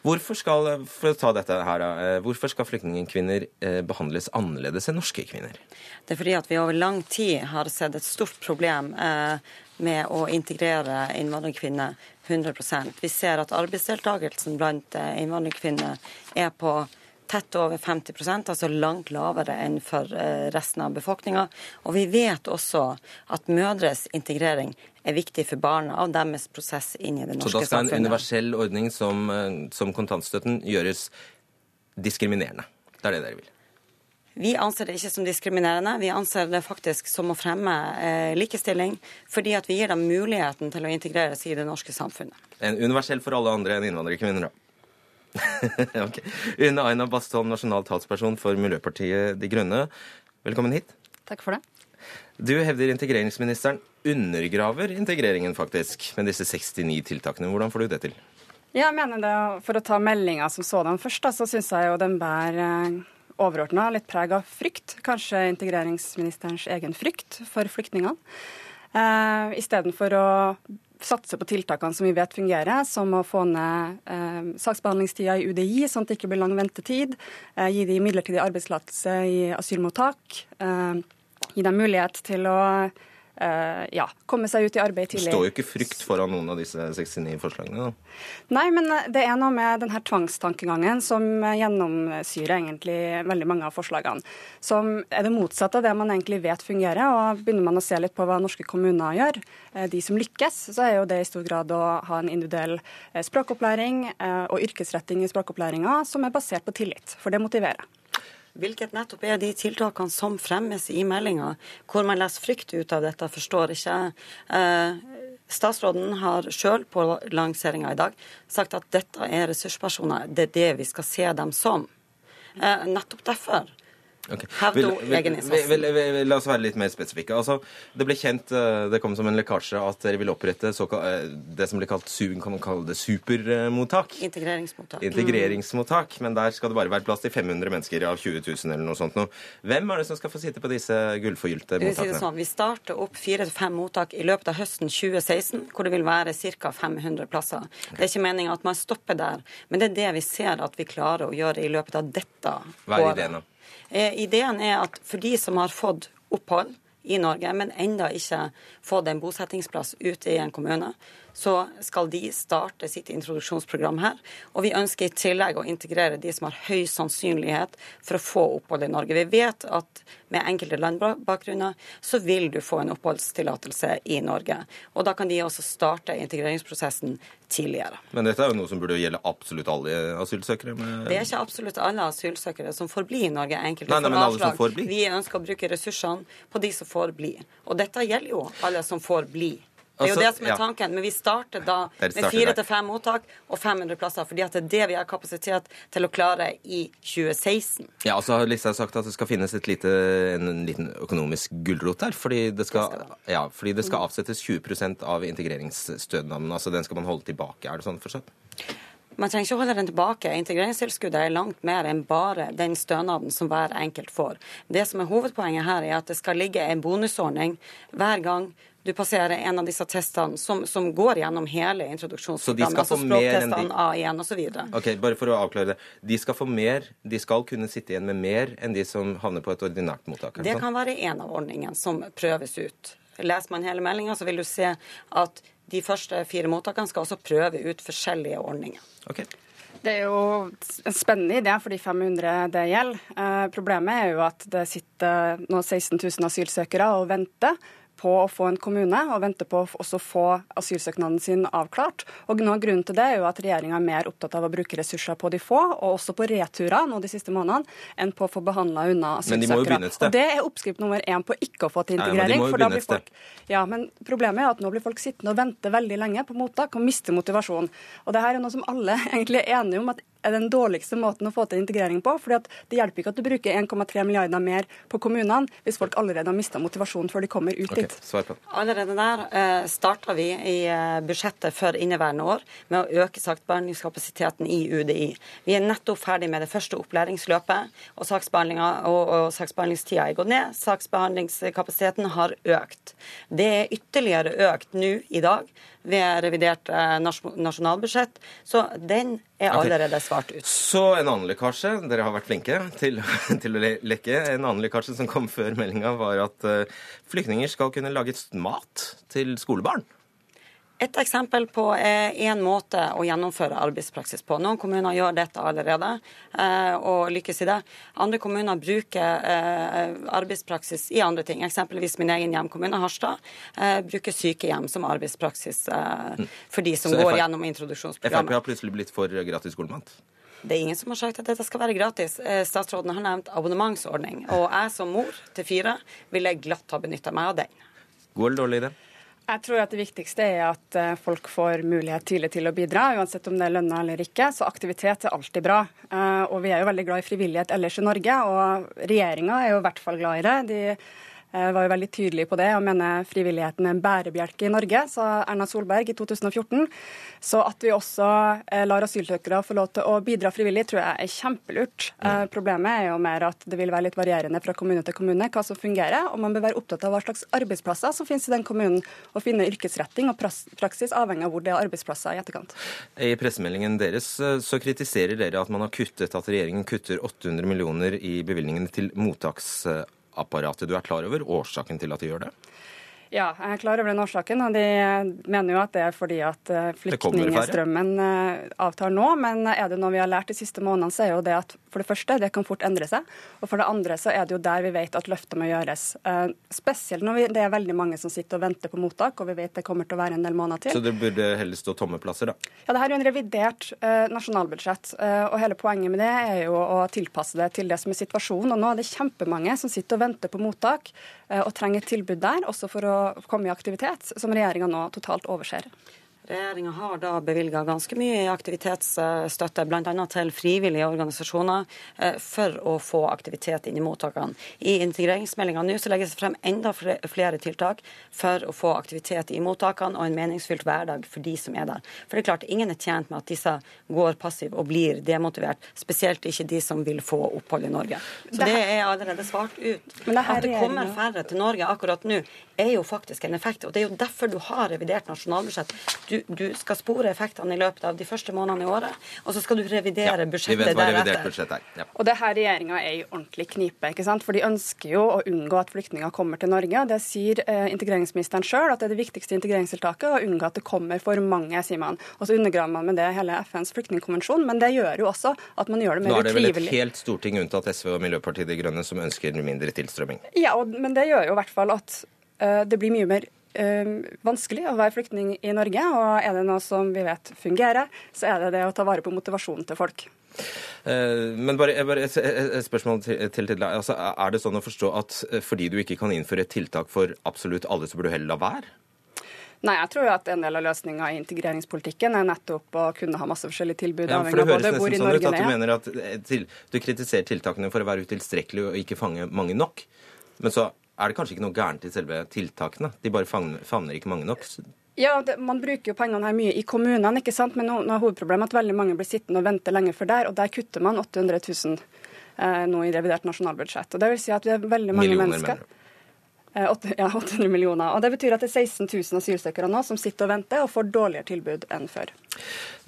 Hvorfor skal, for å ta dette her, eh, hvorfor skal flyktningkvinner eh, behandles annerledes enn norske kvinner? Det er fordi at vi over lang tid har sett et stort problem med å integrere innvandrerkvinner 100% Vi ser at arbeidsdeltakelsen blant eh, innvandrerkvinner er på tett over 50% altså langt lavere enn for eh, resten av befolkninga. Og vi vet også at mødres integrering er viktig for barna og deres prosess inn i det norske samfunnet. Så da skal en universell ordning som, eh, som kontantstøtten gjøres diskriminerende? Det er det dere vil? Vi anser det ikke som diskriminerende, vi anser det faktisk som å fremme eh, likestilling. Fordi at vi gir dem muligheten til å integreres i det norske samfunnet. En universell for alle andre enn innvandrerkvinner, da. okay. Une Aina Bastholm, nasjonal talsperson for Miljøpartiet De Grønne. Velkommen hit. Takk for det. Du hevder integreringsministeren undergraver integreringen, faktisk, med disse 69 tiltakene. Hvordan får du det til? Jeg mener det, For å ta meldinga som sådan først, da, så syns jeg jo den bærer overordna litt preg av frykt. Kanskje integreringsministerens egen frykt for flyktningene. Eh, Istedenfor å satse på tiltakene som vi vet fungerer, som å få ned eh, saksbehandlingstida i UDI, sånn at det ikke blir lang ventetid, eh, gi de midlertidig arbeidstillatelse i asylmottak, eh, gi dem mulighet til å ja, komme seg ut i arbeid tidlig. Det står jo ikke frykt foran noen av disse 69 forslagene? da. Nei, men eh, det er noe med denne tvangstankegangen som gjennomsyrer egentlig veldig mange av forslagene. Som er det motsatte av det man egentlig vet fungerer. og Begynner man å se litt på hva norske kommuner gjør, eh, de som lykkes, så er jo det i stor grad å ha en individuell språkopplæring og yrkesretting i språkopplæringa som er basert på tillit, for det motiverer. Hvilket nettopp er de tiltakene som fremmes i meldinga, hvor man leser frykt ut av dette, forstår ikke. Eh, statsråden har sjøl på lanseringa i dag sagt at dette er ressurspersoner. Det er det vi skal se dem som. Eh, nettopp derfor Okay. Vil, vil, vil, la oss være litt mer spesifikke. Altså, det ble kjent, eh, det kom som en lekkasje, at dere vil opprette eh, det som blir kalt kan man kalle det supermottak. Integreringsmottak. Integreringsmottak, Men der skal det bare være plass til 500 mennesker av 20 000 eller noe sånt. Noe. Hvem er det som skal få sitte på disse gullforgylte mottakene? Sånn, vi starter opp fire til fem mottak i løpet av høsten 2016, hvor det vil være ca. 500 plasser. Okay. Det er ikke meninga at man stopper der, men det er det vi ser at vi klarer å gjøre i løpet av dette året. Hva er ideen da? Eh, ideen er at for de som har fått opphold i Norge, men enda ikke fått en bosettingsplass ute i en kommune, så skal de starte sitt introduksjonsprogram her. Og vi ønsker i tillegg å integrere de som har høy sannsynlighet for å få opphold i Norge. Vi vet at med enkelte landbakgrunner så vil du få en oppholdstillatelse i Norge. Og da kan de også starte integreringsprosessen tidligere. Men dette er jo noe som burde gjelde absolutt alle asylsøkere? Med... Det er ikke absolutt alle asylsøkere som får bli i Norge. Enkelte nei, nei, men alle som får bli. Vi ønsker å bruke ressursene på de som får bli. Og dette gjelder jo alle som får bli. Det er jo det som er tanken. Men vi starter da med fire til fem mottak og 500 plasser. fordi at det er det vi har kapasitet til å klare i 2016. Ja, og så har Listhaug sagt at det skal finnes lite, en liten økonomisk gulrot der. Fordi det skal, ja, fordi det skal avsettes 20% av integreringsstønaden. Altså den skal man holde tilbake. Er det sånn forstått? Man trenger ikke å holde den tilbake. Integreringstilskuddet er langt mer enn bare den stønaden som hver enkelt får. Det som er hovedpoenget her, er at det skal ligge en bonusordning hver gang du passerer en av disse testene som, som går gjennom hele introduksjonsprogrammet. altså de skal få mer enn de... A1 osv. Ok, bare for å avklare det. De skal få mer, de skal kunne sitte igjen med mer enn de som havner på et ordinært mottak? Det kan være en av ordningene som prøves ut. Leser man hele meldinga, så vil du se at de første fire mottakene skal også prøve ut forskjellige ordninger. Okay. Det er jo en spennende idé for de 500 det gjelder. Eh, problemet er jo at det sitter nå 16 000 asylsøkere og venter på å få en kommune og venter på å få asylsøknaden sin avklart. Og noe av grunnen til det er jo at regjeringa er mer opptatt av å bruke ressurser på de få, og også på returer nå de siste månedene, enn på å få behandla unna asylsøkere. De må jo begynne. Og det er oppskrift nummer én på ikke å få til integrering. Nei, men, folk, ja, men problemet er at nå blir folk sittende og vente veldig lenge på mottak og miste motivasjon. Og det her er noe som alle egentlig er enige om at er den dårligste måten å få til integrering på. fordi Det hjelper ikke at du bruker 1,3 milliarder mer på kommunene hvis folk allerede har mista motivasjonen før de kommer ut okay, dit. Allerede der eh, starta vi i eh, budsjettet for inneværende år med å øke saksbehandlingskapasiteten i UDI. Vi er nettopp ferdig med det første opplæringsløpet, og, og, og saksbehandlingstida er gått ned. Saksbehandlingskapasiteten har økt. Det er ytterligere økt nå i dag ved revidert eh, nasjonalbudsjett. Så den er allerede svart ut. Så en annen lekkasje. Dere har vært flinke til, til å lekke. En annen lekkasje som kom før meldinga, var at eh, flyktninger skal kunne lage mat til skolebarn. Et eksempel på én måte å gjennomføre arbeidspraksis på. Noen kommuner gjør dette allerede eh, og lykkes i det. Andre kommuner bruker eh, arbeidspraksis i andre ting. Eksempelvis min egen hjemkommune, Harstad, eh, bruker sykehjem som arbeidspraksis mm. for de som går gjennom introduksjonsprogrammet. Frp har plutselig blitt for gratis skolemat? Det er ingen som har sagt at dette skal være gratis. Statsråden har nevnt abonnementsordning. Og jeg som mor til fire ville glatt ha benytta meg av den. Går det dårlig idé? Jeg tror at Det viktigste er at eh, folk får mulighet tidlig til å bidra, uansett om det er lønna eller ikke. Så aktivitet er alltid bra. Eh, og vi er jo veldig glad i frivillighet ellers i Norge, og regjeringa er jo i hvert fall glad i det. De var jo veldig tydelig på det og mener frivilligheten er en bærebjelke i Norge, sa Erna Solberg i 2014. Så at vi også eh, lar asylsøkere få lov til å bidra frivillig, tror jeg er kjempelurt. Mm. Problemet er jo mer at det vil være litt varierende fra kommune til kommune hva som fungerer, og man bør være opptatt av hva slags arbeidsplasser som finnes i den kommunen, og finne yrkesretting og praksis avhengig av hvor det er arbeidsplasser i etterkant. I pressemeldingen deres så kritiserer dere at man har kuttet, at regjeringen kutter 800 millioner i bevilgningene til mottaks apparatet. Du er klar over årsaken til at de gjør det? Ja, jeg er klar over den årsaken. og De mener jo at det er fordi at eh, flyktningstrømmen eh, avtar nå. Men er det noe vi har lært de siste månedene, så er jo det at for det første, det kan fort endre seg. Og for det andre så er det jo der vi vet at løftet må gjøres. Eh, spesielt når vi, det er veldig mange som sitter og venter på mottak, og vi vet det kommer til å være en del måneder til. Så det burde heller stå tomme plasser, da? Ja, det her er jo en revidert uh, nasjonalbudsjett. Uh, og hele poenget med det er jo å tilpasse det til det som er situasjonen. Og nå er det kjempemange som sitter og venter på mottak uh, og trenger et tilbud der, også for å komme i aktivitet, som regjeringa nå totalt overser. Regjeringa har da bevilga ganske mye i aktivitetsstøtte, bl.a. til frivillige organisasjoner, eh, for å få aktivitet inn i mottakene. I integreringsmeldinga nå så legges det frem enda flere tiltak for å få aktivitet i mottakene og en meningsfylt hverdag for de som er der. For det er klart, ingen er tjent med at disse går passive og blir demotivert, spesielt ikke de som vil få opphold i Norge. Så det er allerede svart ut. At det kommer færre til Norge akkurat nå, er jo faktisk en effekt. Og det er jo derfor du har revidert nasjonalbudsjett. Du, du skal spore effektene i løpet av de første månedene i året, og så skal du revidere Ja, vi budsjettet vet hva revidert deretter. budsjett er. Ja. Og det her regjeringa er i ordentlig knipe, ikke sant? for de ønsker jo å unngå at flyktninger kommer til Norge. Det sier eh, integreringsministeren sjøl, at det er det viktigste integreringstiltaket å unngå at det kommer for mange, sier man. Og så undergraver man med det hele FNs flyktningkonvensjon, men det gjør jo også at man gjør det mer utrivelig. Nå er det vel et utrivelig. helt storting unntatt SV og Miljøpartiet De Grønne som ønsker mindre tilstrømming. Ja, og, men det gjør jo i hvert fall at det blir mye mer eh, vanskelig å være flyktning i Norge. Og er det noe som vi vet fungerer, så er det det å ta vare på motivasjonen til folk. Eh, Men bare, bare et, spørsmål til, til, til. Altså, er det sånn å forstå at eh, fordi du ikke kan innføre et tiltak for absolutt alle, så burde du heller la være? Nei, jeg tror jo at en del av løsninga i integreringspolitikken er nettopp å kunne ha masse forskjellige tilbud, Ja, for det høres nesten sånn ut at du er. mener at eh, til, du kritiserer tiltakene for å være utilstrekkelige og ikke fange mange nok. Men så er det kanskje ikke noe gærent i selve tiltakene. De bare favner, favner ikke mange nok. Ja, det, Man bruker jo pengene her mye i kommunene, ikke sant? men nå, nå er hovedproblemet at veldig mange blir sittende og vente lenge for der, og der kutter man 800 000 eh, nå i revidert nasjonalbudsjett. Og det vil si at det er veldig mange Millioner, mennesker. mener Eh, ja, 800 millioner. Og Det betyr at det er 16 000 asylsøkere nå som sitter og venter og får dårligere tilbud enn før.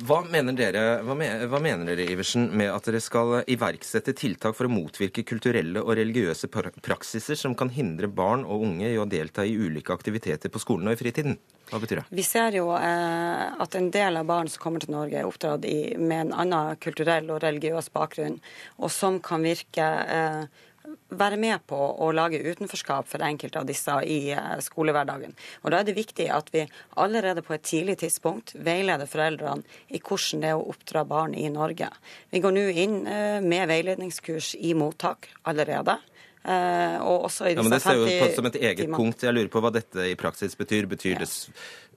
Hva mener dere, hva mener, hva mener dere Iversen, med at dere skal iverksette tiltak for å motvirke kulturelle og religiøse praksiser som kan hindre barn og unge i å delta i ulike aktiviteter på skolen og i fritiden? Hva betyr det? Vi ser jo eh, at en del av barn som kommer til Norge, er oppdratt i, med en annen kulturell og religiøs bakgrunn, og som kan virke eh, være med på å lage utenforskap for enkelte av disse i eh, skolehverdagen. Og Da er det viktig at vi allerede på et tidlig tidspunkt veileder foreldrene i hvordan det er å oppdra barn i Norge. Vi går nå inn eh, med veiledningskurs i mottak allerede. eh, Og også i Ja, men Det ser jo på som et eget timene. punkt. Jeg lurer på hva dette i praksis betyr. Betyr det s-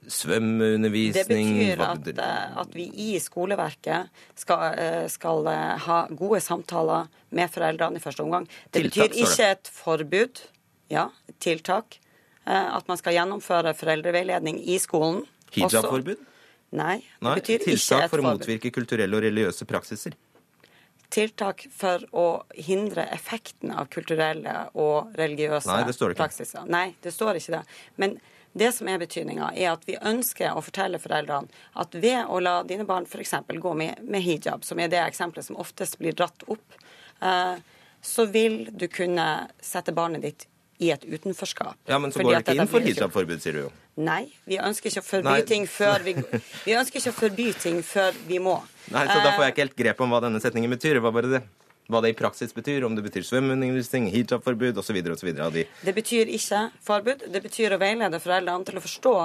svømmeundervisning? Det betyr at, eh, at vi i skoleverket skal, eh, skal eh, ha gode samtaler med foreldrene i første omgang. Det Tiltak, betyr ikke et forbud, ja, tiltak. At man skal gjennomføre foreldreveiledning i skolen. Hijabforbud? Nei, det Nei, betyr ikke tiltak et for å forbud. motvirke kulturelle og religiøse praksiser. Tiltak for å hindre effekten av kulturelle og religiøse Nei, det står ikke. praksiser. Nei, det står ikke det. Men det som er betydninga, er at vi ønsker å fortelle foreldrene at ved å la dine barn f.eks. gå med, med hijab, som er det eksempelet som oftest blir dratt opp, eh, så vil du kunne sette barnet ditt i et utenforskap. Ja, Men så går det ikke inn for hijabforbud, sier du jo. Nei, vi ønsker ikke å forby ting før vi Vi ønsker ikke å forby ting før vi må. Nei, så Da får jeg Eh, ikke helt grep om hva denne setningen betyr. Det var bare det. Hva det i praksis betyr, om det betyr svømmeundervisning, hijabforbud osv. osv. de Det betyr ikke forbud. Det betyr å veilede foreldrene til å forstå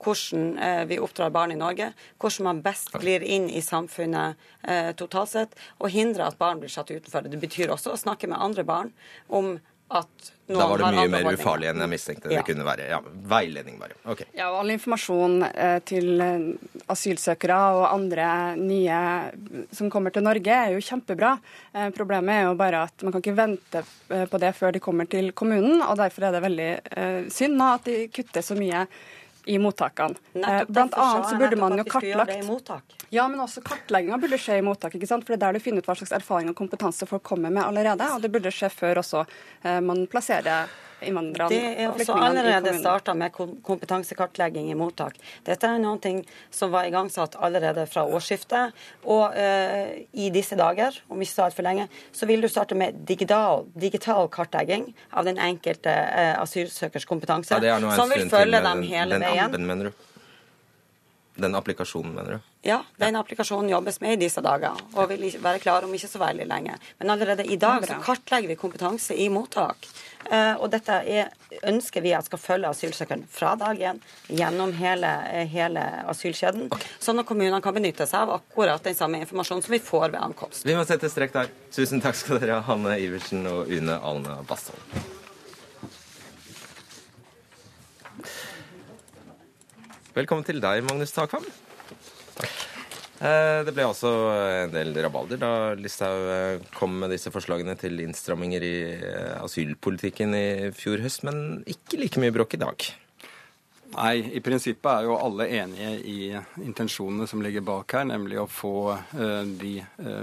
hvordan eh, vi oppdrar barn i Norge, hvordan man best glir inn i samfunnet eh, totalt sett, og hindre at barn blir satt utenfor. Det betyr også å snakke med andre barn om at noen Da var det mye mer ufarlig enn jeg mistenkte Ja. det kunne være. Ja, Veiledning, bare. Ok. Ja, og All informasjon eh, til eh, asylsøkere og andre nye som kommer til Norge, er jo kjempebra. Eh, problemet er jo bare at man kan ikke vente eh, på det før de kommer til kommunen. og Derfor er det veldig eh, synd nå at de kutter så mye i mottakene. Eh, Nettopp blant annet så burde man jo kartlagt i mottak. Ja, men også kartlegginga burde skje i mottak, ikke sant? for det er der du finner ut hva slags erfaring og kompetanse folk kommer med allerede. Og det burde skje før også eh, man plasserer innvandrerne Det er også allerede kommunen. starta med kompetansekartlegging i mottak. Dette er noe som var igangsatt allerede fra årsskiftet. Og eh, i disse dager, om ikke så altfor lenge, så vil du starte med digital, digital kartlegging av den enkelte eh, asylsøkers kompetanse. Ja, er som vil følge til dem den, hele den veien. appen, mener du? Den applikasjonen, mener du? Ja, den applikasjonen jobbes med i disse dager, og vil være klar om ikke så veldig lenge. Men allerede i dag så kartlegger vi kompetanse i mottak. Eh, og dette er, ønsker vi at skal følge asylsøkeren fra dag én gjennom hele, eh, hele asylkjeden, sånn at kommunene kan benytte seg av akkurat den samme informasjonen som vi får ved ankomst. Vi må sette strek der. Tusen takk skal dere ha, Hanne Iversen og Une Alne Bastholm. Velkommen til deg, Magnus Takvam. Takk. Det ble altså en del rabalder da Listhaug eh, kom med disse forslagene til innstramminger i eh, asylpolitikken i fjor høst, men ikke like mye bråk i dag. Nei, i prinsippet er jo alle enige i intensjonene som ligger bak her, nemlig å få de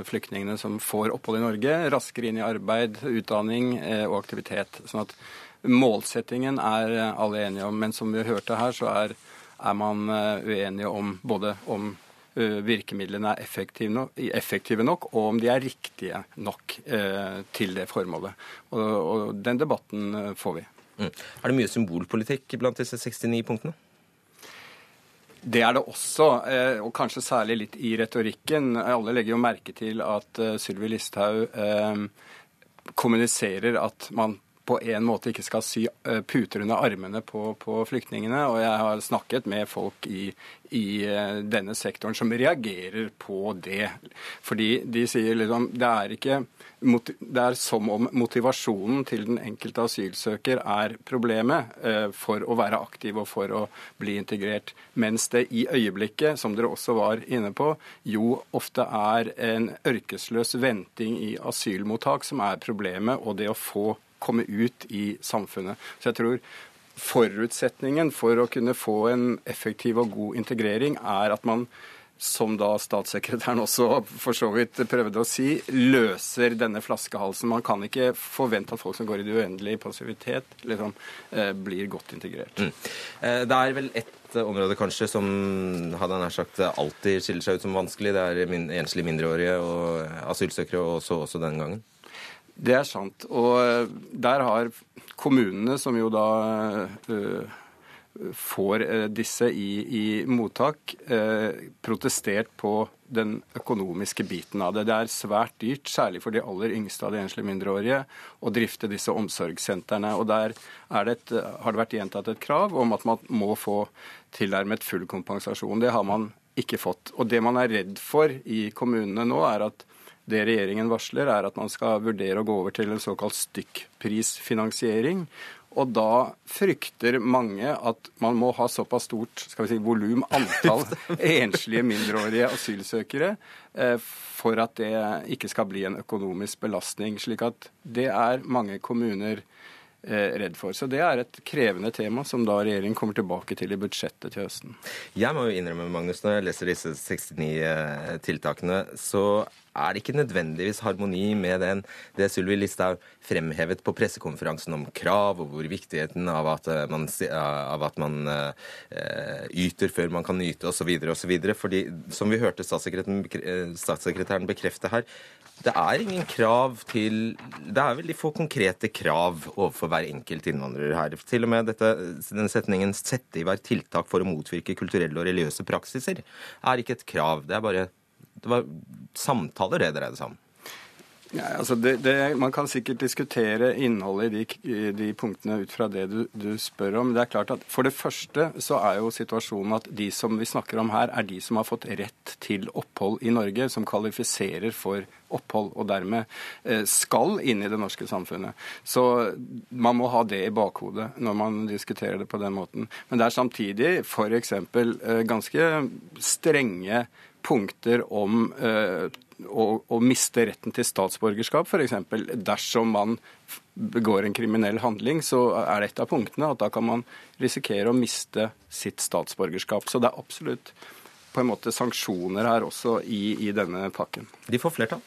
flyktningene som får opphold i Norge, raskere inn i arbeid, utdanning og aktivitet. Sånn at målsettingen er alle enige om. Men som vi hørte her, så er, er man uenige om både om virkemidlene er effektive nok, effektive nok, og om de er riktige nok til det formålet. Og, og den debatten får vi. Mm. Er det mye symbolpolitikk blant disse 69 punktene? Det er det også, eh, og kanskje særlig litt i retorikken. Alle legger jo merke til at eh, Sylvi Listhaug eh, kommuniserer at man på en måte ikke skal sy puter under armene på, på, flyktningene. Og jeg har snakket med folk i, i, denne sektoren som reagerer på det. Fordi de sier liksom Det er ikke det er som om motivasjonen til den enkelte asylsøker er problemet eh, for å være aktiv og for å bli integrert. Mens det i øyeblikket, som dere også var inne på, jo ofte er en ørkesløs venting i asylmottak som er problemet, og det å få komme ut i samfunnet. Så jeg tror forutsetningen for å kunne få en effektiv og god integrering er at man som da statssekretæren også for så vidt prøvde å si, løser denne flaskehalsen. Man kan ikke forvente at folk som går i det uendelige i passivitet, liksom, eh, blir godt integrert. Mm. Eh, det er vel ett område kanskje som hadde nær sagt alltid skiller seg ut som vanskelig. Det er enslige mindreårige og asylsøkere, også, også denne gangen. Det er sant. Og eh, der har kommunene, som jo da øh, får eh, disse i, i mottak, eh, protestert på den økonomiske biten av det. Det er svært dyrt, særlig for de aller yngste av de enslige mindreårige, å drifte disse omsorgssentrene. Og Der det et, har det vært gjentatt et krav om at man må få tilnærmet full kompensasjon. Det har man ikke fått. Og Det man er redd for i kommunene nå, er at det regjeringen varsler, er at man skal vurdere å gå over til en såkalt stykkprisfinansiering. Og da frykter mange at man må ha såpass stort skal vi si, volum, antall enslige mindreårige asylsøkere, eh, for at det ikke skal bli en økonomisk belastning. slik at det er mange kommuner eh, redd for. Så det er et krevende tema som da regjeringen kommer tilbake til i budsjettet til høsten. Jeg må jo innrømme, Magnus, når jeg leser disse 69 eh, tiltakene, så er det ikke nødvendigvis harmoni med den, det Sylvi Listhaug fremhevet på pressekonferansen om krav og hvor viktigheten av at eh, man, av at man uh, yter før man kan nyte osv. osv. Fordi, som vi hørte eh, statssekretæren bekrefte her, det er ingen krav til Det er veldig få konkrete krav overfor hver enkelt innvandrer her. Til og med dette, den setningen 'sette i verk tiltak for å motvirke kulturelle og religiøse praksiser' er ikke et krav. Det er bare det var samtaler det dreide seg om. Ja, altså det, det, man kan sikkert diskutere innholdet i de, de punktene ut fra det du, du, spør om. Det er klart at For det første så er jo situasjonen at de som vi snakker om her, er de som har fått rett til opphold i Norge, som kvalifiserer for opphold og dermed eh, skal inn i det norske samfunnet. Så man må ha det i bakhodet når man diskuterer det på den måten. Men det er samtidig f.eks. Eh, ganske strenge punkter om uh, å, å, miste retten til statsborgerskap, f.eks. Dersom man begår en kriminell handling, så er det et av punktene at da kan man risikere å miste sitt statsborgerskap. Så det er absolutt på en måte sanksjoner her også i, i denne pakken. De får flertall?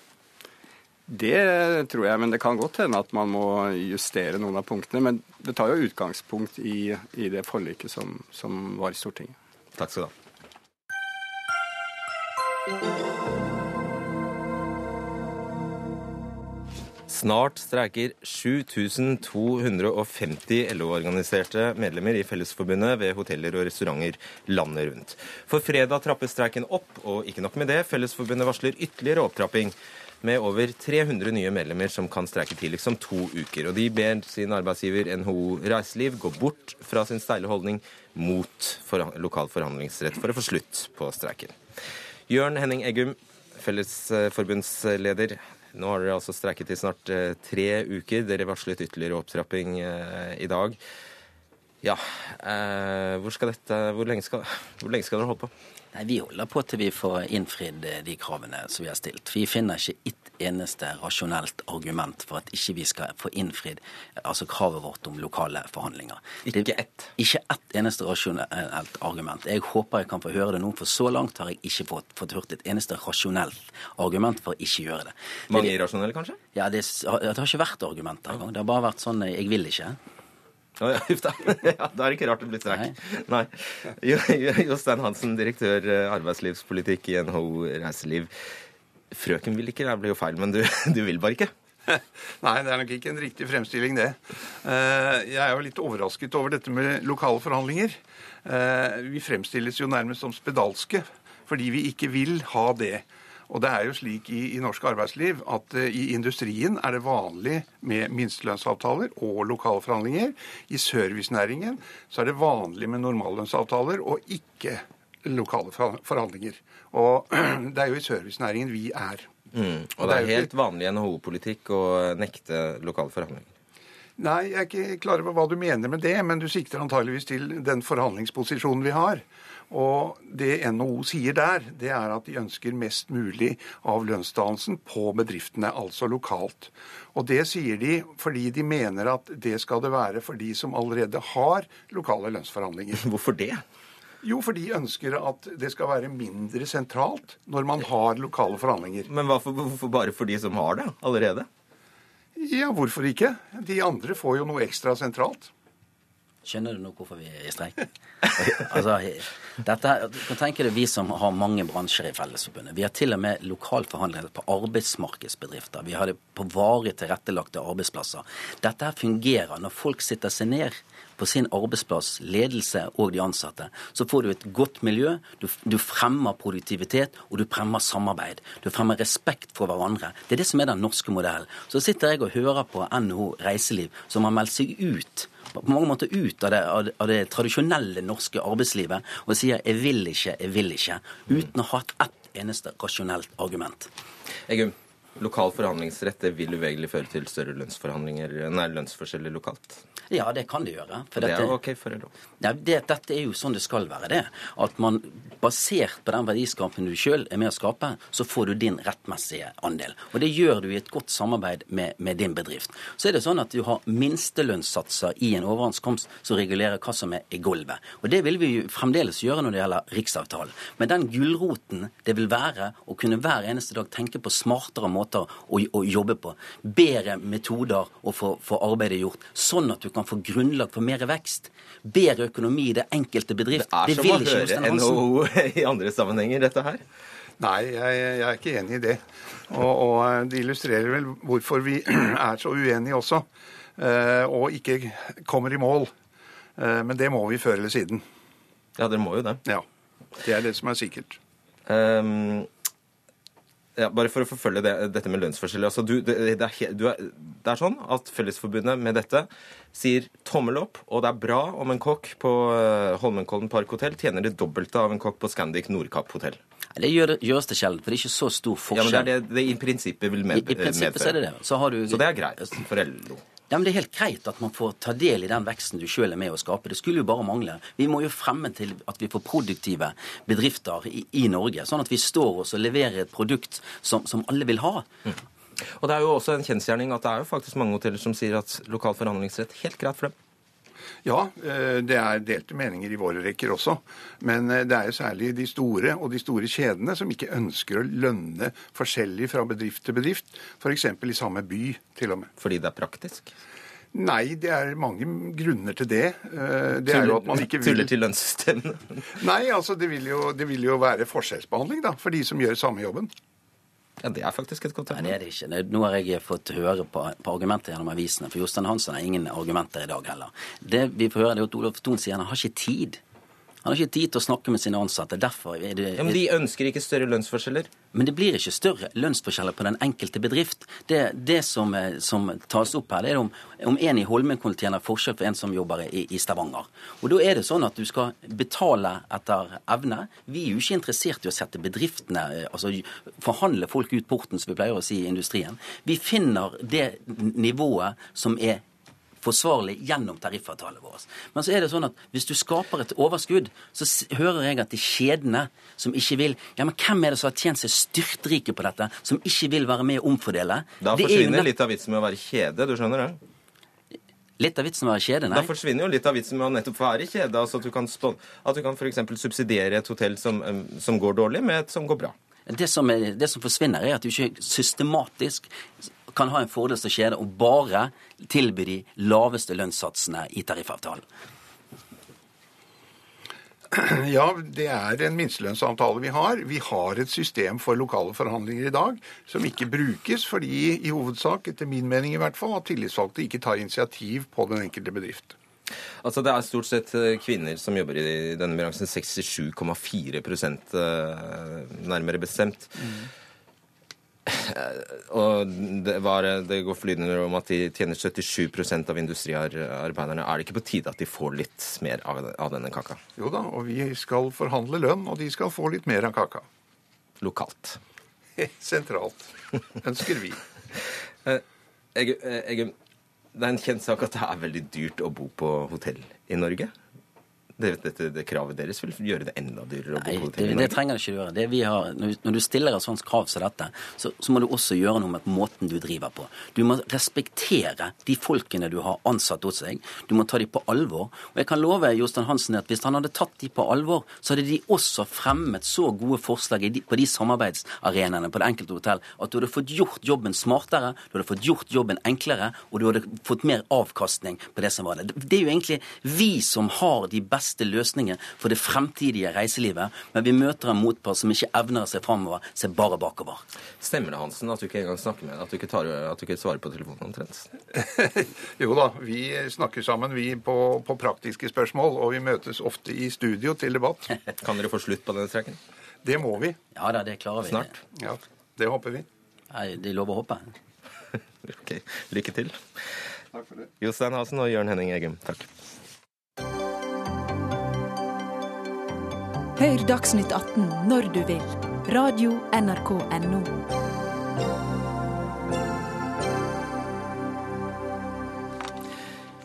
Det tror jeg, men det kan godt hende at man må justere noen av punktene. Men det tar jo utgangspunkt i, i det forliket som, som var i Stortinget. Takk skal du ha. Snart streiker 7250 LO-organiserte medlemmer i Fellesforbundet ved hoteller og restauranter landet rundt. For fredag trappes streiken opp, og ikke nok med det, Fellesforbundet varsler ytterligere opptrapping med over 300 nye medlemmer som kan streike tidligst om to uker. Og de ber sin arbeidsgiver NHO Reiseliv gå bort fra sin steile holdning mot lokal forhandlingsrett for å få slutt på streiken. Jørn Henning Eggum, Fellesforbundsleder. Nå har dere altså streiket i snart eh, tre uker. Dere varslet ytterligere opptrapping eh, i dag. Ja, eh, hvor, skal dette, hvor, lenge skal, hvor lenge skal dere holde på? Nei, Vi holder på til vi får innfridd eh, de kravene som vi har stilt. Vi finner ikke ett eneste rasjonelt argument for at ikke vi skal få innfridd altså kravet vårt om lokale forhandlinger. Ikke ett? Ikke ett eneste rasjonelt argument. Jeg håper jeg kan få høre det nå, for så langt har jeg ikke fått, fått hørt et eneste rasjonelt argument for å ikke gjøre det. Mange irrasjonelle, kanskje? Ja, det, det har ikke vært argumenter engang. Det har bare vært sånn 'jeg vil ikke'. Oh, ja, da. ja, da er det ikke rart det blir streik. Nei. Nei. Jostein Hansen, direktør eh, arbeidslivspolitikk i NHO Reiseliv. Frøken vil ikke, det blir jo feil, men du, du vil bare ikke? Nei, det er nok ikke en riktig fremstilling, det. Eh, jeg er jo litt overrasket over dette med lokale forhandlinger. Eh, vi fremstilles jo nærmest som spedalske fordi vi ikke vil ha det. Og det er jo slik i, i norsk arbeidsliv at uh, i industrien er det vanlig med minstelønnsavtaler og lokale forhandlinger. I servicenæringen så er det vanlig med normallønnsavtaler og ikke lokale forhandlinger. Og det er jo i servicenæringen vi er. Mm. Og det er helt vanlig NHO-politikk å nekte lokale forhandlinger? Nei, jeg er ikke klar over hva du mener med det, men du sikter antageligvis til den forhandlingsposisjonen vi har. Og det NHO sier der, det er at de ønsker mest mulig av lønnsdannelsen på bedriftene, altså lokalt. Og det sier de fordi de mener at det skal det være for de som allerede har lokale lønnsforhandlinger. Hvorfor det? Jo, for de ønsker at det skal være mindre sentralt når man har lokale forhandlinger. Men hvorfor, hvorfor bare for de som har det allerede? Ja, hvorfor ikke? De andre får jo noe ekstra sentralt. Skjønner du nå hvorfor vi er i streik? altså, dette, du kan tenke deg vi som har mange bransjer i Fellesforbundet. Vi har til og med lokalforhandlinger på arbeidsmarkedsbedrifter. Vi har det på varig tilrettelagte arbeidsplasser. Dette her fungerer når folk sitter seg ned på sin arbeidsplass, ledelse og de ansatte. Så får du et godt miljø, du, du, fremmer produktivitet, og du fremmer samarbeid. Du fremmer respekt for hverandre. Det er det som er den norske modellen. Så sitter jeg og hører på NHO Reiseliv, som har meldt seg ut på mange måter ut av det, av det, tradisjonelle norske arbeidslivet og sier 'jeg vil ikke, jeg vil ikke', uten å ha hatt ett eneste rasjonelt argument. Eggum, lokal forhandlingsrett vil uvegelig føre til større lønnsforhandlinger, nei, lønnsforskjeller lokalt? Ja, det kan det gjøre. For det er jo ok for LO? Ja, det, dette er jo sånn det skal være, det. At man basert på den verdiskapen du sjøl er med å skape, så får du din rettmessige andel. Og det gjør du i et godt samarbeid med, med din bedrift. Så er det sånn at du har minstelønnssatser i en overenskomst som regulerer hva som er i gulvet. Og det vil vi jo fremdeles gjøre når det gjelder riksavtalen. Men den gulroten det vil være å kunne hver eneste dag tenke på smartere måter å, å jobbe på, bedre metoder å få, få arbeidet gjort, sånn at du kan kan får grunnlag for mer vekst. Bedre økonomi i det enkelte bedrift. Det er som å høre NHO i andre sammenhenger, dette her. Nei, jeg, jeg, er ikke enig i det. Og, og, det illustrerer vel hvorfor vi er så uenige også, eh, og ikke kommer i mål. Eh, men det må vi før eller siden. Ja, dere må jo det. Ja. Det er det som er sikkert. Um, ja, bare for å forfølge det, dette med lønnsforskjeller. Altså, det, det, du det er sånn at Fellesforbundet med dette sier tommel opp, og det er bra om en kokk på eh, Holmenkollen Park hotell tjener det dobbelte av en kokk på Scandic Nordkapp hotell. Det gjør, gjøres det sjelden, for det er ikke så stor forskjell. Ja, men det er det det i prinsippet vil med, I, i prinsippet så er det det. Så, du, så det er greit for LO. Ja, men Det er helt greit at man får ta del i den veksten du sjøl er med å skape. Det skulle jo bare mangle. Vi må jo fremme til at vi får produktive bedrifter i, i Norge, sånn at vi står oss og leverer et produkt som, som alle vil ha. Mm. Og Det er jo også en kjensgjerning at det er jo faktisk mange hoteller som sier at lokal forhandlingsrett helt greit for dem. Ja, eh, det er delte meninger i våre rekker også. Men eh, det er jo særlig de store og de store kjedene som ikke ønsker å lønne forskjellig fra bedrift til bedrift. F.eks. i samme by, til og med. Fordi det er praktisk? Nei, det er mange grunner til det. Eh, det er jo at man ikke vil... Tuller til lønnssystemene? Nei, altså det vil, jo, det vil jo være forskjellsbehandling da, for de som gjør samme jobben. Ja, Det er faktisk et tema. Nei, det er det ikke. Nå har jeg fått høre på, på argumenter gjennom avisene. For Jostein Hansen har ingen argumenter i dag heller. Det vi får høre, det er at Olof Thon sier han har ikke tid han har ikke tid til å snakke med sine ansatte. derfor er det... Ja, men De ønsker ikke større lønnsforskjeller? Men det blir ikke større lønnsforskjeller på den enkelte bedrift. Det, det som, eh, som, tas opp her, det er om, om en i Holmenkollen tjener forskjell for en som jobber i, i, Stavanger. Og Da er det sånn at du skal betale etter evne. Vi er jo ikke interessert i å sette bedriftene eh, Altså forhandle folk ut porten, som vi pleier å si i industrien. Vi finner det nivået som er forsvarlig gjennom tariffavtalen vår. Men så er det sånn at hvis du skaper et overskudd, så hører jeg at er kjedene som ikke vil Ja, men hvem er det som har tjent seg styrtrike på dette, som ikke vil være med å omfordele? Da forsvinner litt av vitsen med å være kjede, du skjønner det? Litt av vitsen med å være kjede, nei. Da forsvinner jo litt av vitsen med å nettopp være kjede. Altså at du kan, stå, at du kan f.eks. subsidiere et hotell som, som går dårlig, med et som går bra. Det som, er, det som, forsvinner, er at du ikke systematisk kan ha en fordel som kjede og bare tilby de laveste lønnssatsene i tariffavtalen. Ja, det er en minstelønnsavtale vi har. Vi har et system for lokale forhandlinger i dag som ikke brukes fordi, i hovedsak, etter min mening i hvert fall, at tillitsvalgte ikke tar initiativ på den enkelte bedrift. Altså Det er stort sett eh, kvinner som jobber i denne bransjen. 67,4 eh, nærmere bestemt. Mm. Og det, var, det, går flytende om at de tjener 77% av industriarbeiderne. Er det ikke på tide at de får litt mer av, av denne kaka? Jo da, og vi skal forhandle lønn, og de skal få litt mer av kaka. Lokalt. Sentralt. Ønsker vi. jeg, jeg, det er en kjent sak at det er veldig dyrt å bo på hotell i Norge. Det, det, det, kravet deres vil gjøre det enda dyrere å bo hotell i Norge? Det trenger det ikke gjøre. Det har, når du stiller et sånt krav som dette, så, så, må du også gjøre noe med måten du driver på. Du må respektere de folkene du har ansatt hos deg. Du må ta dem på alvor. Og jeg kan love Jostein Hansen at hvis han hadde tatt dem på alvor, så hadde de også fremmet så gode forslag på de samarbeidsarenaene på det enkelte hotell at du hadde fått gjort jobben smartere, du hadde fått gjort jobben enklere, og du hadde fått mer avkastning på det som var det. Det er jo egentlig vi som har de beste beste løsningen for det fremtidige reiselivet, men vi møter en motpart som ikke evner å se framover, ser bare bakover. Stemmer det, Hansen, at du ikke engang snakker med deg, at du ikke, tar, at du ikke svarer på telefonen omtrent? jo da, vi snakker sammen vi på, på praktiske spørsmål, og vi møtes ofte i studio til debatt. kan dere få slutt på denne streiken? Det må vi. Ja da, det klarer vi. Snart? Ja, det håper vi. Nei, De lover å håpe. ok. Lykke til. Takk for det. Jostein Hasen og Jørn Henning Egem, takk. Hør Dagsnytt 18 når du vil. Radio NRK Radio.nrk.no.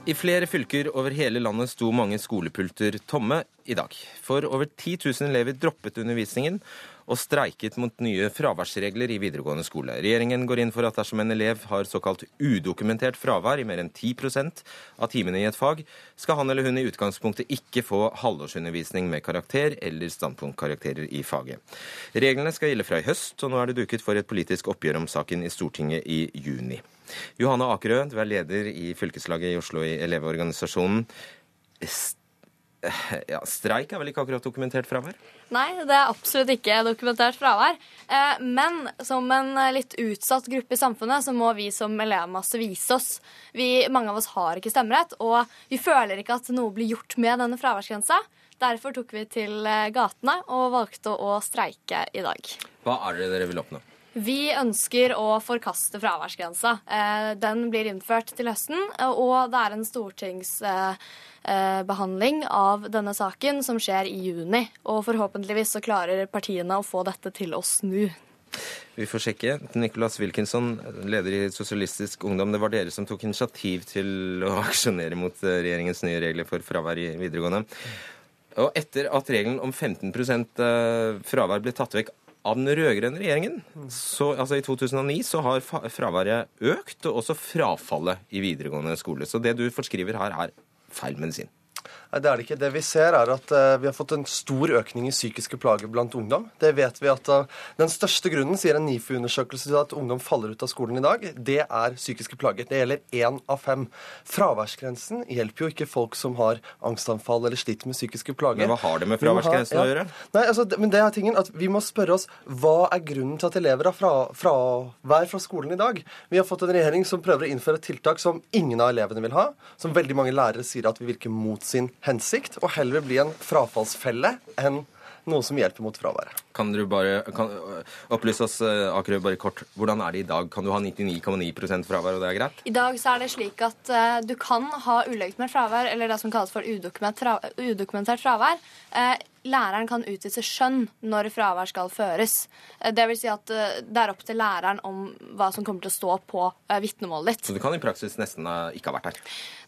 I flere fylker over hele landet sto mange skolepulter tomme i dag. For over 10 000 elever droppet undervisningen, og streiket mot nye fraværsregler i videregående skole. Regjeringen går inn for at dersom en elev har såkalt udokumentert fravær i mer enn 10% av timene i et fag, skal han eller hun i utgangspunktet ikke få halvårsundervisning med karakter eller standpunktkarakterer i faget. Reglene skal gjelde fra i høst, og nå er det duket for et politisk oppgjør om saken i Stortinget i juni. Johanne Akerø, du er leder i fylkeslaget i Oslo i Elevorganisasjonen. Ja, streik er vel ikke akkurat dokumentert fravær? Nei, det er absolutt ikke dokumentert fravær. Eh, men som en litt utsatt gruppe i samfunnet, så må vi som elevmasse vise oss. Vi, mange av oss har ikke stemmerett, og vi føler ikke at noe blir gjort med denne fraværsgrensa. Derfor tok vi til eh, gatene og valgte å streike i dag. Hva er det dere vil oppnå? Vi ønsker å forkaste fraværsgrensa. Eh, den blir innført til høsten, og det er en stortingsbehandling av denne saken som skjer i juni. Og forhåpentligvis så klarer partiene å få dette til å snu. Vi får sjekke. Nicholas Wilkinson, leder i Sosialistisk Ungdom. Det var dere som tok initiativ til å aksjonere mot eh, regjeringens nye regler for fravær i videregående. Og etter at regelen om 15 eh, fravær ble tatt vekk av den rød-grønne regjeringen. Så, altså I 2009 så har fraværet økt, og også frafallet i videregående skole. Så det du forskriver her, er feil medisin. Nei, det er det ikke. Det vi ser, er at uh, vi har fått en stor økning i psykiske plager blant ungdom. Det vet vi at uh, Den største grunnen, sier en NIFU-undersøkelse til at ungdom faller ut av skolen i dag, det er psykiske plager. Det gjelder én av fem. Fraværsgrensen hjelper jo ikke folk som har angstanfall eller sliter med psykiske plager. Men hva har det med fraværsgrensen å gjøre? Nei, altså, men det er tingen at Vi må spørre oss hva er grunnen til at elever har fravær fra, fra skolen i dag. Vi har fått en regjering som prøver å innføre tiltak som ingen av elevene vil ha, som veldig mange lærere sier at vi virker mot sin hensikt, og heller bli en frafallsfelle enn noe som hjelper mot fraværet. Kan du bare kan, opplyse oss, akkurat Akerø, bare kort. Hvordan er det i dag? Kan du ha 99,9% fravær, og det er greit? I dag så er det slik at uh, du kan ha ulegitimert fravær, eller det som kalles for udokumentert, fra, udokumentert fravær. Eh, læreren kan utvise skjønn når fravær skal føres. Eh, det vil si at eh, det er opp til læreren om hva som kommer til å stå på eh, vitnemålet ditt. Så du kan i praksis nesten ikke ha vært her.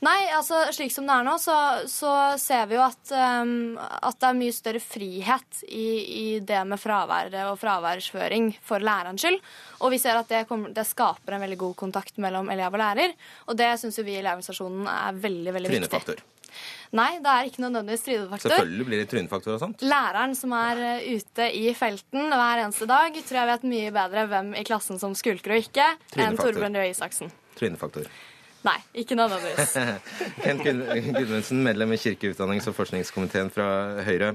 Nei, altså slik som det er nå, så, så ser vi jo at, um, at det er mye større frihet i, i det med fravær og fraværsføring for lærerens skyld. Og vi ser at det, kommer, det skaper en veldig god kontakt mellom elev og lærer. Og det syns vi i Elevorganisasjonen er veldig, veldig viktig. Nei, det er ikke noe nødvendigvis trynefaktor. Selvfølgelig blir det trynefaktor og sånt. Læreren som er eh, ute i felten hver eneste dag, tror jeg vet mye bedre hvem i klassen som skulker og ikke, enn Torbjørn Røe Isaksen. Trynefaktor. Nei, ikke nødvendigvis. Kent Gudmundsen, medlem i kirke-, utdannings- og forskningskomiteen fra Høyre.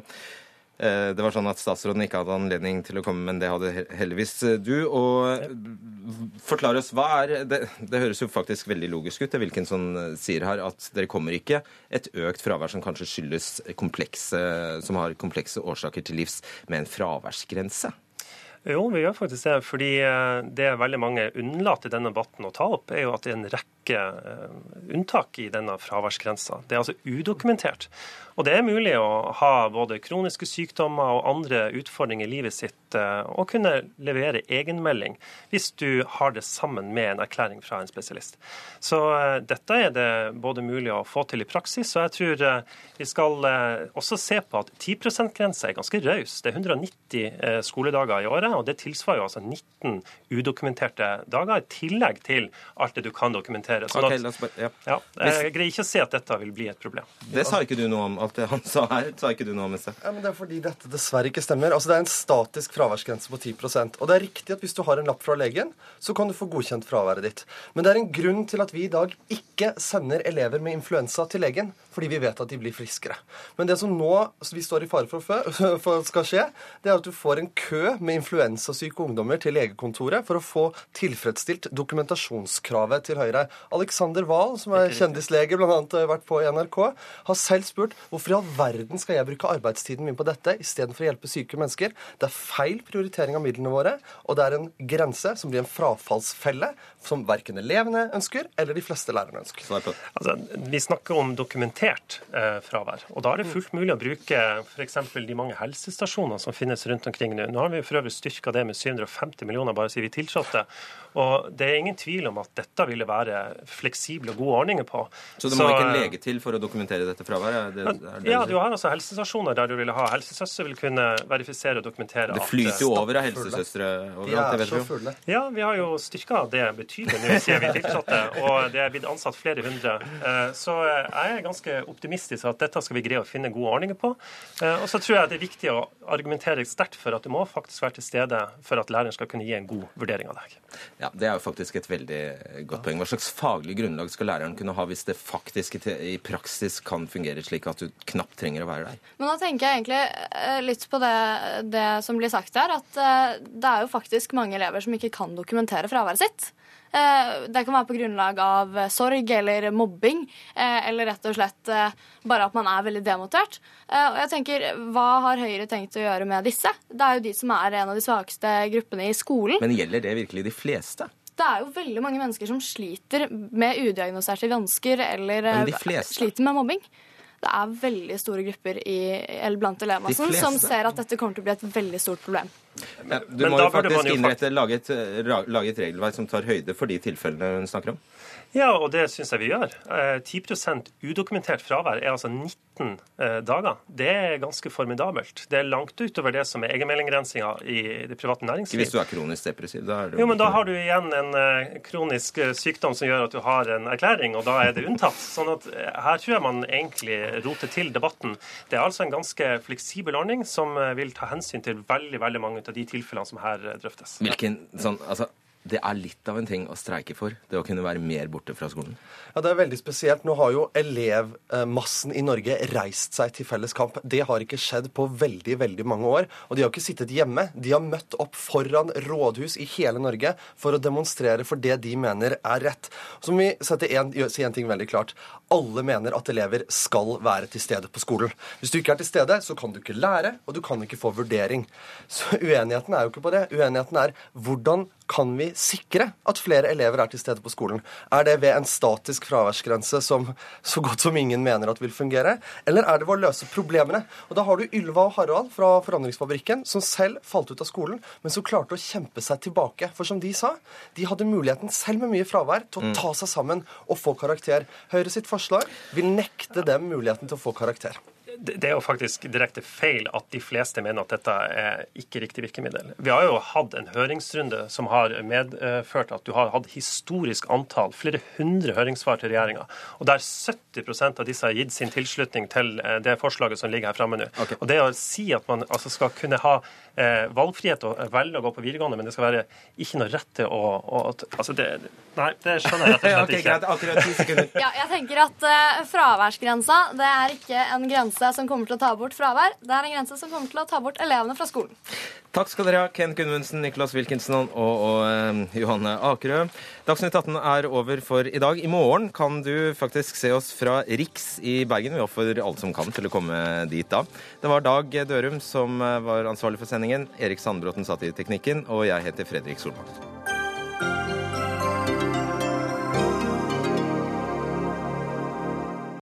Eh, Det var sånn at statsråden ikke hadde anledning til å komme, men det hadde heldigvis eh, du. Og forklar oss, hva er det, det høres jo faktisk veldig logisk ut, det Wilkinson som sier her, at dere kommer ikke et økt fravær som kanskje skyldes komplekse, som har komplekse årsaker til livs, med en fraværsgrense. Jo, vi gjør faktisk det. Fordi eh, det veldig mange unnlater denne debatten å ta opp, er jo at det er en rekke eh, unntak i denne fraværsgrensa. Det er altså udokumentert. Og det er mulig å ha både kroniske sykdommer og andre utfordringer i livet sitt eh, og kunne levere egenmelding hvis du har det sammen med en erklæring fra en spesialist. Så eh, dette er det både mulig å få til i praksis, og jeg tror vi skal også se på at 10 %-grensa er ganske raus. Det er 190 eh, skoledager i året, og det tilsvarer jo altså 19 udokumenterte dager, i tillegg til alt det du kan dokumentere. Sånn Ok, at- bare, ja. ja, jeg greier ikke å se at dette vil bli et problem. Det sa ikke du noe om. Alt det han sa her, sa ikke du noe om i. Ja, men Det er fordi dette dessverre ikke stemmer. Altså Det er en statisk fraværsgrense på 10% Og det er riktig at hvis du har en lapp fra legen, så kan du få godkjent fraværet ditt. Men det er en grunn til at vi i dag ikke sender elever med influensa til legen, fordi vi vet at de blir friskere. Men det som nå vi står i fare for, fø- for skal skje, det er at du får en kø med influensasyke ungdommer til legekontoret for å få tilfredsstilt dokumentasjonskravet til Høyre. Alexander Wahl, som er kjendislege, bl.a. har vært på i NRK, har selv spurt hvorfor i all verden skal jeg bruke arbeidstiden min på dette istedenfor å hjelpe syke mennesker. Det er feil prioritering av midlene våre, og det er en grense som blir en frafallsfelle som verken elevene ønsker eller de fleste lærerne ønsker. Altså, vi snakker om dokumentert eh, fravær. og Da er det fullt mulig å bruke f.eks. de mange helsestasjonene som finnes rundt omkring nå. Nå har vi for øvrig styrka det med 750 millioner bare siden vi tiltrådte. Og Det er ingen tvil om at dette ville være fleksible og gode ordninger på. Så det må ikke en eh, lege til for å dokumentere dette fraværet? Det, det ja, du har altså helsestasjoner der du vil ha helsesøster vil kunne verifisere og dokumentere Det flyter jo over av helsesøstre overalt. det vet vi jo. Ja, vi har jo styrka det betydelig nå siden vi tiltrådte, og det er blitt ansatt flere hundre. Eh, Så eh, jeg er ganske optimistisk at dette skal vi greie å finne gode ordninger på. Eh, Og så tror jeg det er viktig å argumentere sterkt for at du må faktisk være til stede for at læreren skal kunne gi en god vurdering av deg. Ja, Det er jo faktisk et veldig godt poeng. Hva slags faglig grunnlag skal læreren kunne ha hvis det faktisk i praksis kan fungere slik at du knapt trenger å være der? Men da tenker jeg egentlig eh, litt på det, det som blir sagt her, at eh, det er jo faktisk mange elever som ikke kan dokumentere fraværet sitt. Eh, Det kan være på grunnlag av sorg eller mobbing, eller rett og slett bare at man er veldig demotivert. Eh, Og jeg tenker, Hva har Høyre tenkt å gjøre med disse? Det er jo de som er en av de svakeste gruppene i skolen. Men gjelder det virkelig de fleste? Det er jo veldig mange mennesker som sliter med udiagnoserte vansker eller eh, sliter med mobbing. Det er veldig store grupper i, eller blant elevmassen som ser at dette kommer til å bli et veldig stort problem. Men, du Men må jo faktisk innrette, lage, et, lage et regelverk som tar høyde for de tilfellene hun snakker om. Ja, og det syns jeg vi gjør. Eh, 10 udokumentert fravær er altså 19 eh, dager. Det er ganske formidabelt. Det er langt utover det som er egenmeldingrensinga i det private næringsliv. hvis du er kronisk depressiv. Da er det Jo, men da har du igjen en eh, kronisk eh, sykdom som gjør at du har en erklæring, og da er det unntatt. Sånn at eh, her tror jeg man egentlig roter til debatten. Det er altså en ganske fleksibel ordning som eh, vil ta hensyn til veldig, veldig mange av de tilfellene som her eh, drøftes. Hvilken sånn, altså, det er litt av en ting å streike for, det å kunne være mer borte fra skolen? Ja, Det er veldig spesielt. Nå har jo elevmassen i Norge reist seg til felles kamp. Det har ikke skjedd på veldig veldig mange år. Og de har ikke sittet hjemme. De har møtt opp foran rådhus i hele Norge for å demonstrere for det de mener er rett. Så må vi si en ting veldig klart. Alle mener at elever skal være til stede på skolen. Hvis du ikke er til stede, så kan du ikke lære, og du kan ikke få vurdering. Så uenigheten er jo ikke på det. Uenigheten er hvordan kan vi sikre at flere elever er til stede på skolen? Er det ved en statisk fraværsgrense som så godt som ingen mener at vil fungere? Eller er det ved å løse problemene? Og Da har du Ylva og Harald fra Forandringsfabrikken, som selv falt ut av skolen, men som klarte å kjempe seg tilbake. For som de sa, de hadde muligheten, selv med mye fravær, til å ta seg sammen og få karakter. Høyre sitt forslag vil nekte dem muligheten til å få karakter det er jo faktisk direkte feil at de fleste mener at dette er ikke riktig virkemiddel. Vi har jo hatt en høringsrunde som har medført at du har hatt historisk antall, flere hundre høringssvar til regjeringa, og der 70% av disse har gitt sin tilslutning til eh, det forslaget som ligger her framme nå. Okay. Og det å si at man altså skal kunne ha eh, valgfrihet og velge å gå på videregående, men det skal være ikke noe rett til å, å altså det, Nei, det skjønner jeg rett og slett ikke. okay, greit, ja, jeg tenker at uh, fraværsgrensa det er ikke en grense som kommer til å ta bort fravær. Det er en grense som kommer til å ta bort elevene fra skolen. Takk skal dere ha, Ken Gunvundsen, Nicholas Wilkinson og, og eh, Johanne Akerø. Dagsnytt 18 er over for i dag. I morgen kan du faktisk se oss fra Riks i Bergen. Vi oppfordrer alle som kan til å komme dit da. Det var Dag Dørum som eh, var ansvarlig for sendingen. Erik Sandbråten satt i teknikken, og jeg heter Fredrik Solvang.